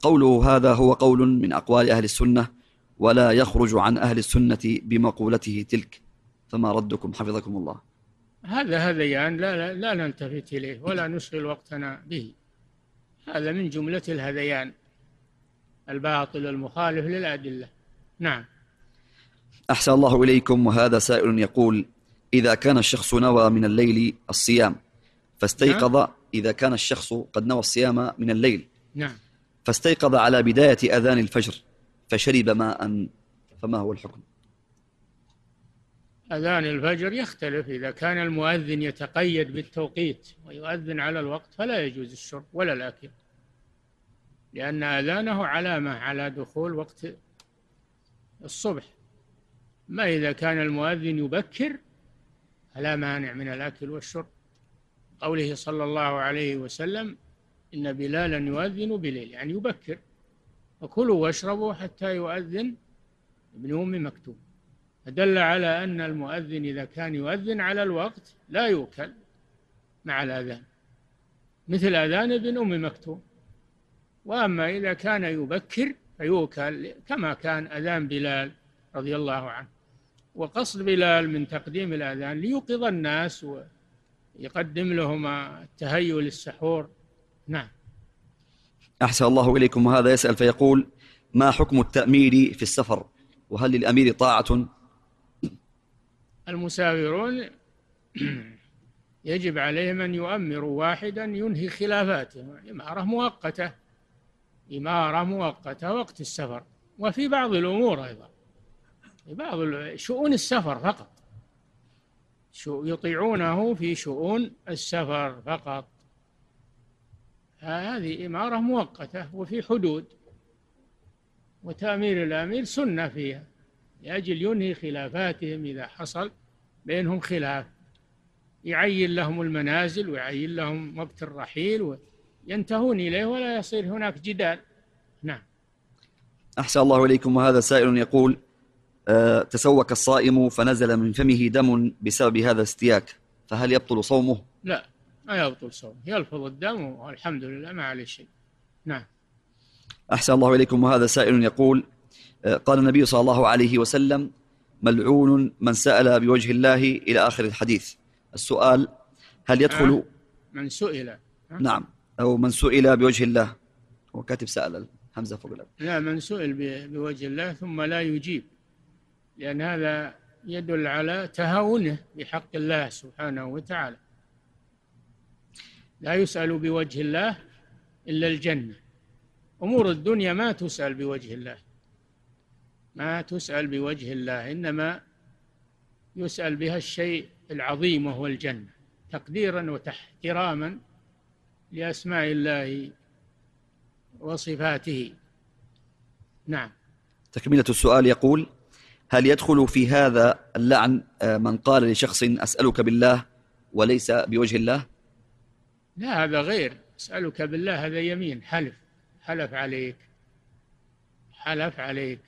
قوله هذا هو قول من أقوال أهل السنة ولا يخرج عن أهل السنة بمقولته تلك. فما ردكم؟ حفظكم الله. هذا هذيان لا, لا, لا نلتفت إليه ولا نشغل وقتنا به. هذا من جملة الهذيان الباطل المخالف للأدلة. نعم. أحسن الله إليكم وهذا سائل يقول إذا كان الشخص نوى من الليل الصيام فاستيقظ نعم. إذا كان الشخص قد نوى الصيام من الليل. نعم. فاستيقظ على بداية أذان الفجر فشرب ماء فما هو الحكم؟ أذان الفجر يختلف إذا كان المؤذن يتقيد بالتوقيت ويؤذن على الوقت فلا يجوز الشرب ولا الأكل. لأن أذانه علامة على دخول وقت الصبح. ما إذا كان المؤذن يبكر فلا مانع من الأكل والشرب. قوله صلى الله عليه وسلم إن بلالا يؤذن بليل يعني يبكر. فكلوا واشربوا حتى يؤذن ابن أم مكتوم. فدل على أن المؤذن إذا كان يؤذن على الوقت لا يؤكل مع الأذان. مثل أذان ابن أم مكتوم. وأما إذا كان يبكر فيؤكل كما كان أذان بلال رضي الله عنه. وقصد بلال من تقديم الأذان ليوقظ الناس ويقدم لهم التهيؤ للسحور. نعم. أحسن الله إليكم. وهذا يسأل فيقول ما حكم التأمير في السفر؟ وهل للأمير طاعة؟ المسافرون يجب عليهم أن يؤمروا واحدا ينهي خلافاتهم إمارة مؤقتة. إمارة مؤقتة وقت السفر. وفي بعض الأمور أيضا. بعض شؤون السفر فقط. يطيعونه في شؤون السفر فقط. هذه إمارة مؤقتة وفي حدود. وتأمير الأمير سنة فيها. لأجل ينهي خلافاتهم إذا حصل بينهم خلاف. يعين لهم المنازل ويعين لهم وقت الرحيل وينتهون إليه ولا يصير هناك جدال. نعم. أحسن الله إليكم. وهذا سائل يقول تسوك الصائم فنزل من فمه دم بسبب هذا الاستياك فهل يبطل صومه؟ لا ما يبطل صومه يلفظ الدم والحمد لله ما عليه شيء. نعم. أحسن الله إليكم. وهذا سائل يقول أه قال النبي صلى الله عليه وسلم ملعون من سأل بوجه الله إلى آخر الحديث. السؤال هل يدخل؟ أه؟ من سئل. أه؟ نعم. أو من سئل بوجه الله. هو كاتب سأل همزة فوق لا من سئل بوجه الله ثم لا يجيب. لأن هذا يدل على تهاونه بحق الله سبحانه وتعالى. لا يسأل بوجه الله إلا الجنة. أمور الدنيا ما تسأل بوجه الله. ما تسأل بوجه الله إنما يسأل بها الشيء العظيم وهو الجنة. تقديرا وتحتراما لأسماء الله وصفاته. نعم. تكملة السؤال يقول هل يدخل في هذا اللعن من قال لشخص أسألك بالله وليس بوجه الله؟ لا هذا غير. أسألك بالله هذا يمين. حلف. حلف عليك. حلف عليك.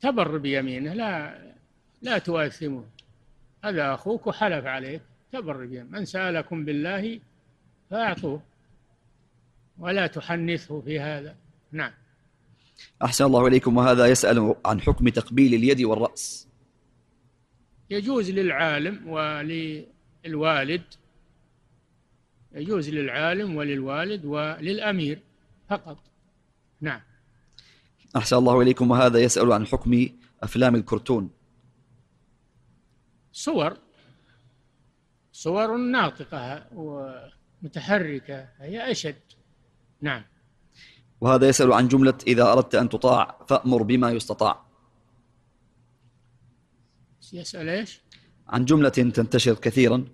تبر بيمينه. لا لا تؤثمه هذا أخوك وحلف عليك. تبر بيمينه. من سألكم بالله فأعطوه. ولا تحنثه في هذا. نعم. أحسن الله إليكم وهذا يسأل عن حكم تقبيل اليد والرأس. يجوز للعالم وللوالد يجوز للعالم وللوالد وللأمير فقط. نعم. أحسن الله إليكم وهذا يسأل عن حكم أفلام الكرتون. صور صور ناطقة ومتحركة هي أشد. نعم. وهذا يسأل عن جملة إذا أردت أن تطاع فأمر بما يستطاع. يسأل إيش؟ عن جملة تنتشر كثيرا.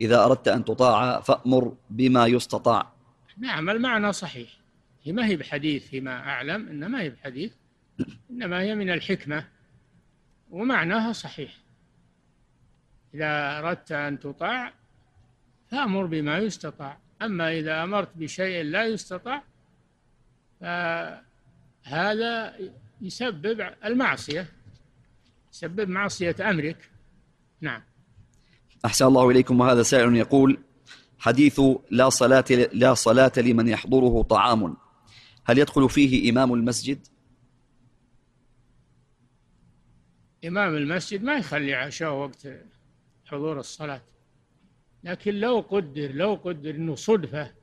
إذا أردت أن تطاع فأمر بما يستطاع. نعم المعنى صحيح. هي ما هي بحديث فيما أعلم إنما هي بحديث. إنما هي من الحكمة. ومعناها صحيح. إذا أردت أن تطاع فأمر بما يستطاع. أما إذا أمرت بشيء لا يستطاع فهذا يسبب المعصية يسبب معصية أمرك. نعم. أحسن الله إليكم وهذا سائل يقول حديث لا صلاة لا صلاة لمن يحضره طعام. هل يدخل فيه إمام المسجد؟ إمام المسجد ما يخلي عشاء وقت حضور الصلاة. لكن لو قدر لو قدر أنه صدفة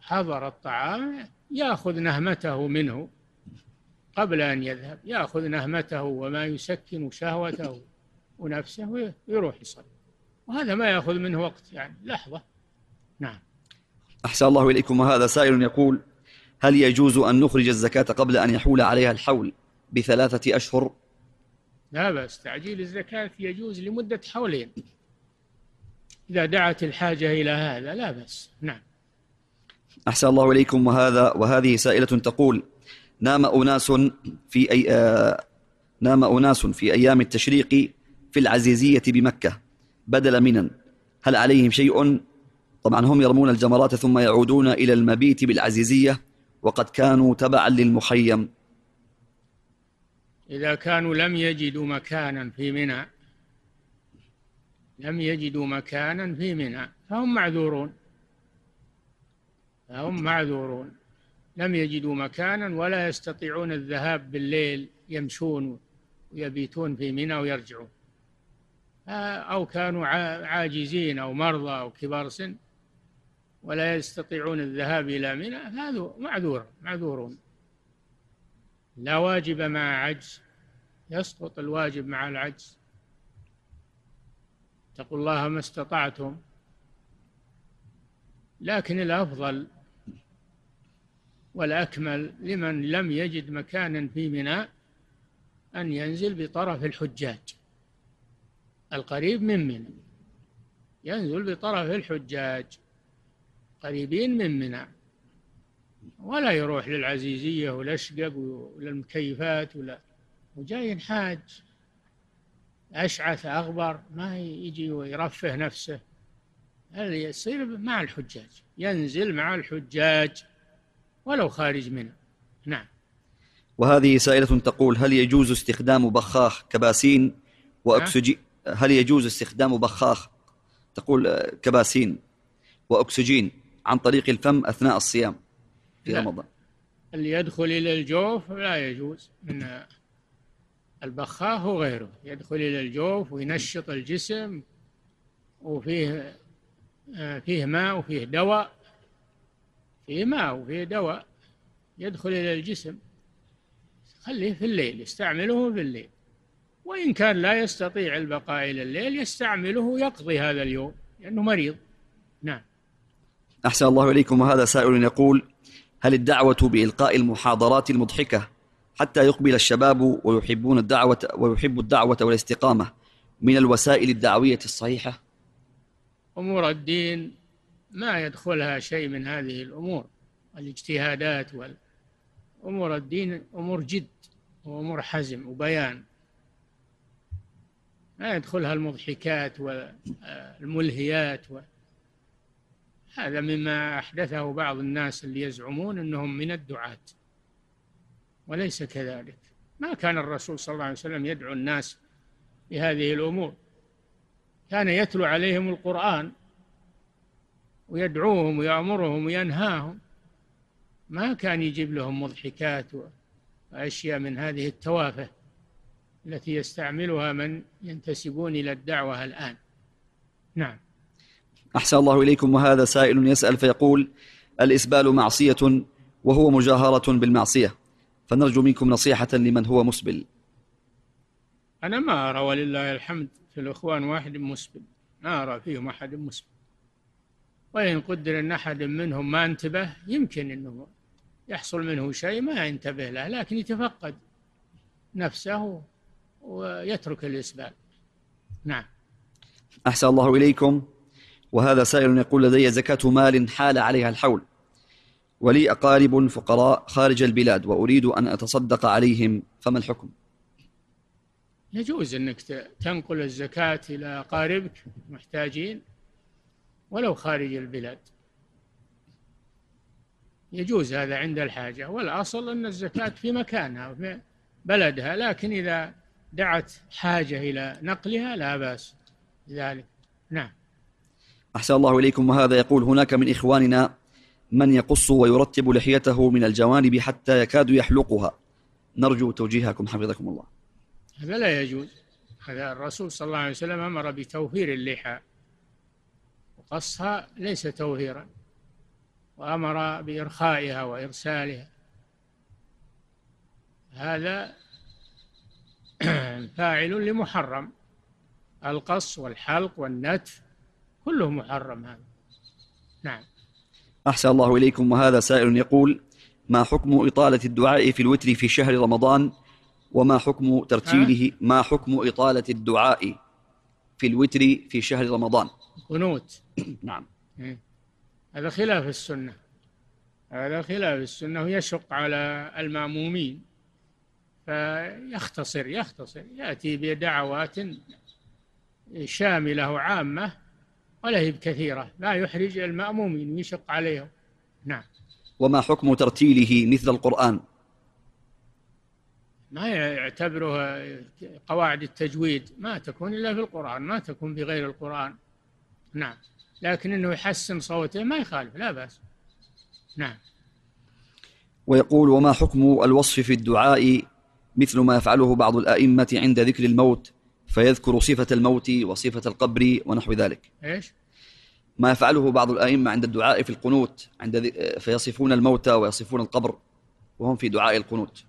حضر الطعام يأخذ نهمته منه قبل أن يذهب يأخذ نهمته وما يسكن شهوته ونفسه ويروح يصلي. وهذا ما يأخذ منه وقت يعني. لحظة. نعم. أحسن الله إليكم. وهذا سائل يقول هل يجوز أن نخرج الزكاة قبل أن يحول عليها الحول بثلاثة أشهر؟ لا بأس. تعجيل الزكاة يجوز لمدة حولين. إذا دعت الحاجة إلى هذا لا بأس. نعم. أحسن الله إليكم. وهذا وهذه سائلة تقول نام أناس في أي آه نام أناس في أيام التشريق في العزيزية بمكة بدل منا. هل عليهم شيء؟ طبعا هم يرمون الجمرات ثم يعودون إلى المبيت بالعزيزية وقد كانوا تبعا للمخيم. إذا كانوا لم يجدوا مكانا في منى لم يجدوا مكانا في منى فهم معذورون. فهم معذورون. لم يجدوا مكانا ولا يستطيعون الذهاب بالليل يمشون ويبيتون في منى ويرجعون. أو كانوا عاجزين أو مرضى أو كبار سن ولا يستطيعون الذهاب إلى منى هذا معذور معذورون. لا واجب مع عجز يسقط الواجب مع العجز. اتقوا الله ما استطعتم. لكن الأفضل والأكمل لمن لم يجد مكانا في منى أن ينزل بطرف الحجاج. القريب من منى. ينزل بطرف الحجاج. قريبين من منى. ولا يروح للعزيزية والأشقب وللمكيفات ولا وجاي حاج. أشعث أغبر ما يجي ويرفه نفسه. هذا يصير مع الحجاج. ينزل مع الحجاج. ولو خارج منه نعم. وهذه سائلة تقول هل يجوز استخدام بخاخ كباسين؟ وأكسجين هل يجوز استخدام بخاخ؟ تقول كباسين وأكسجين عن طريق الفم أثناء الصيام في لا. رمضان. اللي يدخل إلى الجوف لا يجوز من البخاخ وغيره. يدخل إلى الجوف وينشط الجسم وفيه فيه ماء وفيه دواء فيه ماء وفيه دواء يدخل إلى الجسم. خليه في الليل يستعمله في الليل. وإن كان لا يستطيع البقاء إلى الليل يستعمله يقضي هذا اليوم لأنه مريض. نعم. أحسن الله إليكم. وهذا سائل يقول هل الدعوة بإلقاء المحاضرات المضحكة حتى يقبل الشباب ويحبون الدعوة ويحب الدعوة والاستقامة من الوسائل الدعوية الصحيحة؟ أمور الدين ما يدخلها شيء من هذه الأمور الاجتهادات أمور الدين أمور جد وأمور حزم وبيان. ما يدخلها المضحكات والملهيات و... هذا مما أحدثه بعض الناس اللي يزعمون أنهم من الدعاة وليس كذلك. ما كان الرسول صلى الله عليه وسلم يدعو الناس بهذه الأمور. كان يتلو عليهم القرآن ويدعوهم ويأمرهم وينهاهم. ما كان يجيب لهم مضحكات وأشياء من هذه التوافه التي يستعملها من ينتسبون إلى الدعوة الآن. نعم. أحسن الله إليكم وهذا سائل يسأل فيقول الإسبال معصية وهو مجاهرة بالمعصية فنرجو منكم نصيحة لمن هو مسبل. أنا ما أرى ولله الحمد في الإخوان واحد مسبل ما أرى فيهم أحد مسبل. وإن قدر أن أحد منهم ما انتبه يمكن أنه يحصل منه شيء ما ينتبه له لكن يتفقد نفسه ويترك الإسبال نعم. أحسن الله إليكم. وهذا سائل يقول لدي زكاة مال حال عليها الحول ولي أقارب فقراء خارج البلاد وأريد أن أتصدق عليهم فما الحكم؟ يجوز أنك تنقل الزكاة إلى أقاربك محتاجين. ولو خارج البلاد. يجوز هذا عند الحاجة والأصل أن الزكاة في مكانها في بلدها لكن إذا دعت حاجة إلى نقلها لا بأس ذلك نعم. أحسن الله إليكم. وهذا يقول هناك من إخواننا من يقص ويرتب لحيته من الجوانب حتى يكاد يحلقها. نرجو توجيهكم. حفظكم الله. هذا لا يجوز. هذا الرسول صلى الله عليه وسلم أمر بتوفير اللحى. وقصها ليس توفيرا وأمر بإرخائها وإرسالها. هذا [clears throat] فاعل لمحرم. القص والحلق والنتف كله محرم هذا. نعم. أحسن الله إليكم. وهذا سائل يقول ما حكم إطالة الدعاء في الوتر في شهر رمضان؟ وما حكم ترتيله؟ ما حكم إطالة الدعاء في الوتر في شهر رمضان؟ قنوت. [clears throat] نعم. إيه. هذا خلاف السنة. هذا خلاف السنة ويشق على المأمومين. فيختصر يختصر. يأتي بدعوات شاملة وعامة ولا هي بكثيرة. لا يحرج المأمومين ويشق عليهم. نعم. وما حكم ترتيله مثل القرآن؟ ما يعتبره قواعد التجويد. ما تكون إلا في القرآن ما تكون في غير القرآن. نعم. لكن أنه يحسن صوته ما يخالف لا بأس. نعم. ويقول وما حكم الوصف في الدعاء مثل ما يفعله بعض الأئمة عند ذكر الموت فيذكر صفة الموت وصفة القبر ونحو ذلك. إيش؟ ما يفعله بعض الأئمة عند الدعاء في القنوت عند ذ- فيصفون الموت ويصفون القبر وهم في دعاء القنوت.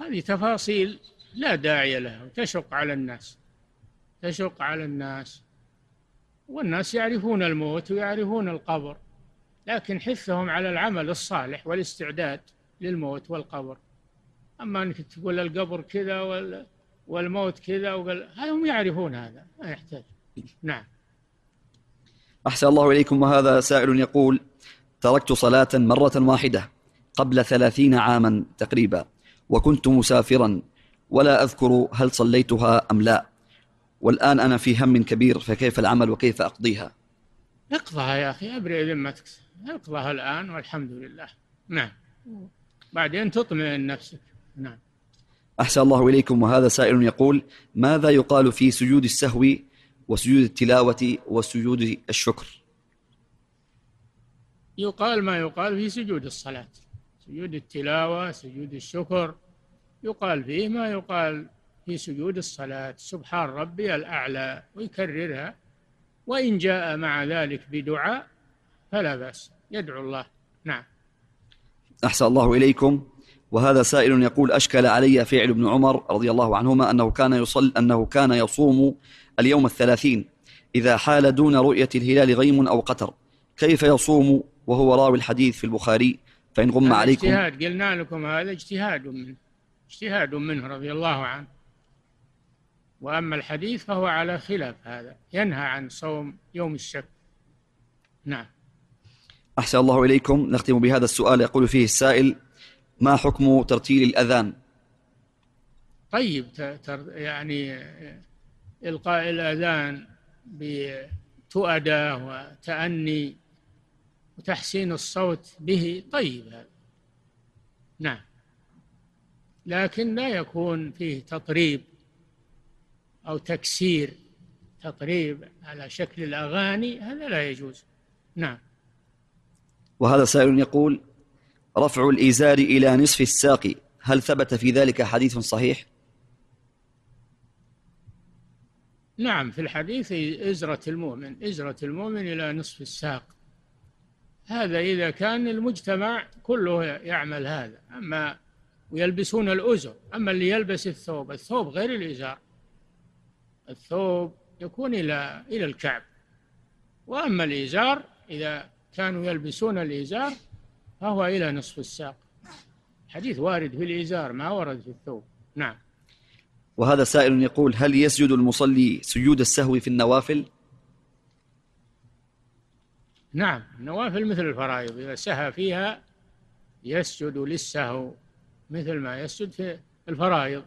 هذه تفاصيل لا داعي لها وتشق على الناس. تشق على الناس. والناس يعرفون الموت ويعرفون القبر لكن حثهم على العمل الصالح والاستعداد للموت والقبر. أما أنك تقول القبر كذا وال- والموت كذا وقال هم يعرفون هذا ما يحتاج. نعم. أحسن الله إليكم وهذا سائل يقول تركت صلاة مرة واحدة قبل ثلاثين عاما تقريبا وكنت مسافرا ولا أذكر هل صليتها أم لا. والآن أنا في هم كبير فكيف العمل وكيف أقضيها؟ اقضها يا أخي أبرئ ذمتك. اقضها الآن والحمد لله. نعم. بعدين تطمئن نفسك. نعم. أحسن الله إليكم. وهذا سائل يقول ماذا يقال في سجود السهو وسجود التلاوة وسجود الشكر؟ يقال ما يقال في سجود الصلاة. سجود التلاوة سجود الشكر. يقال فيه ما يقال. في سجود الصلاة. سبحان ربي الأعلى. ويكررها. وإن جاء مع ذلك بدعاء فلا بأس. يدعو الله. نعم. أحسن الله إليكم. وهذا سائل يقول أشكل علي فعل ابن عمر رضي الله عنهما أنه كان يصل أنه كان يصوم اليوم الثلاثين. إذا حال دون رؤية الهلال غيم أو قتر كيف يصوم؟ وهو راوي الحديث في البخاري. فإن غم عليكم. اجتهاد. قلنا لكم هذا اجتهاد منه. اجتهاد منه رضي الله عنه. وأما الحديث فهو على خلاف هذا ينهى عن صوم يوم الشك نعم. أحسن الله إليكم. نختم بهذا السؤال. يقول فيه السائل ما حكم ترتيل الأذان؟ طيب يعني إلقاء الأذان بتؤدة وتأني وتحسين الصوت به طيب. هذا نعم. لكن لا يكون فيه تطريب أو تكسير تطريب على شكل الأغاني هذا لا يجوز. نعم. وهذا سائل يقول رفع الإزار إلى نصف الساق هل ثبت في ذلك حديث صحيح؟ نعم في الحديث إزرة المؤمن إزرة المؤمن إلى نصف الساق. هذا إذا كان المجتمع كله يعمل هذا أما ويلبسون الأزر أما اللي يلبس الثوب الثوب غير الإزار. الثوب يكون إلى إلى الكعب. وأما الإزار إذا كانوا يلبسون الإزار فهو إلى نصف الساق. حديث وارد في الإزار ما ورد في الثوب. نعم. وهذا سائل يقول هل يسجد المصلي سجود السهو في النوافل؟ نعم. النوافل مثل الفرائض. إذا سهى فيها يسجد للسهو مثل ما يسجد في الفرائض.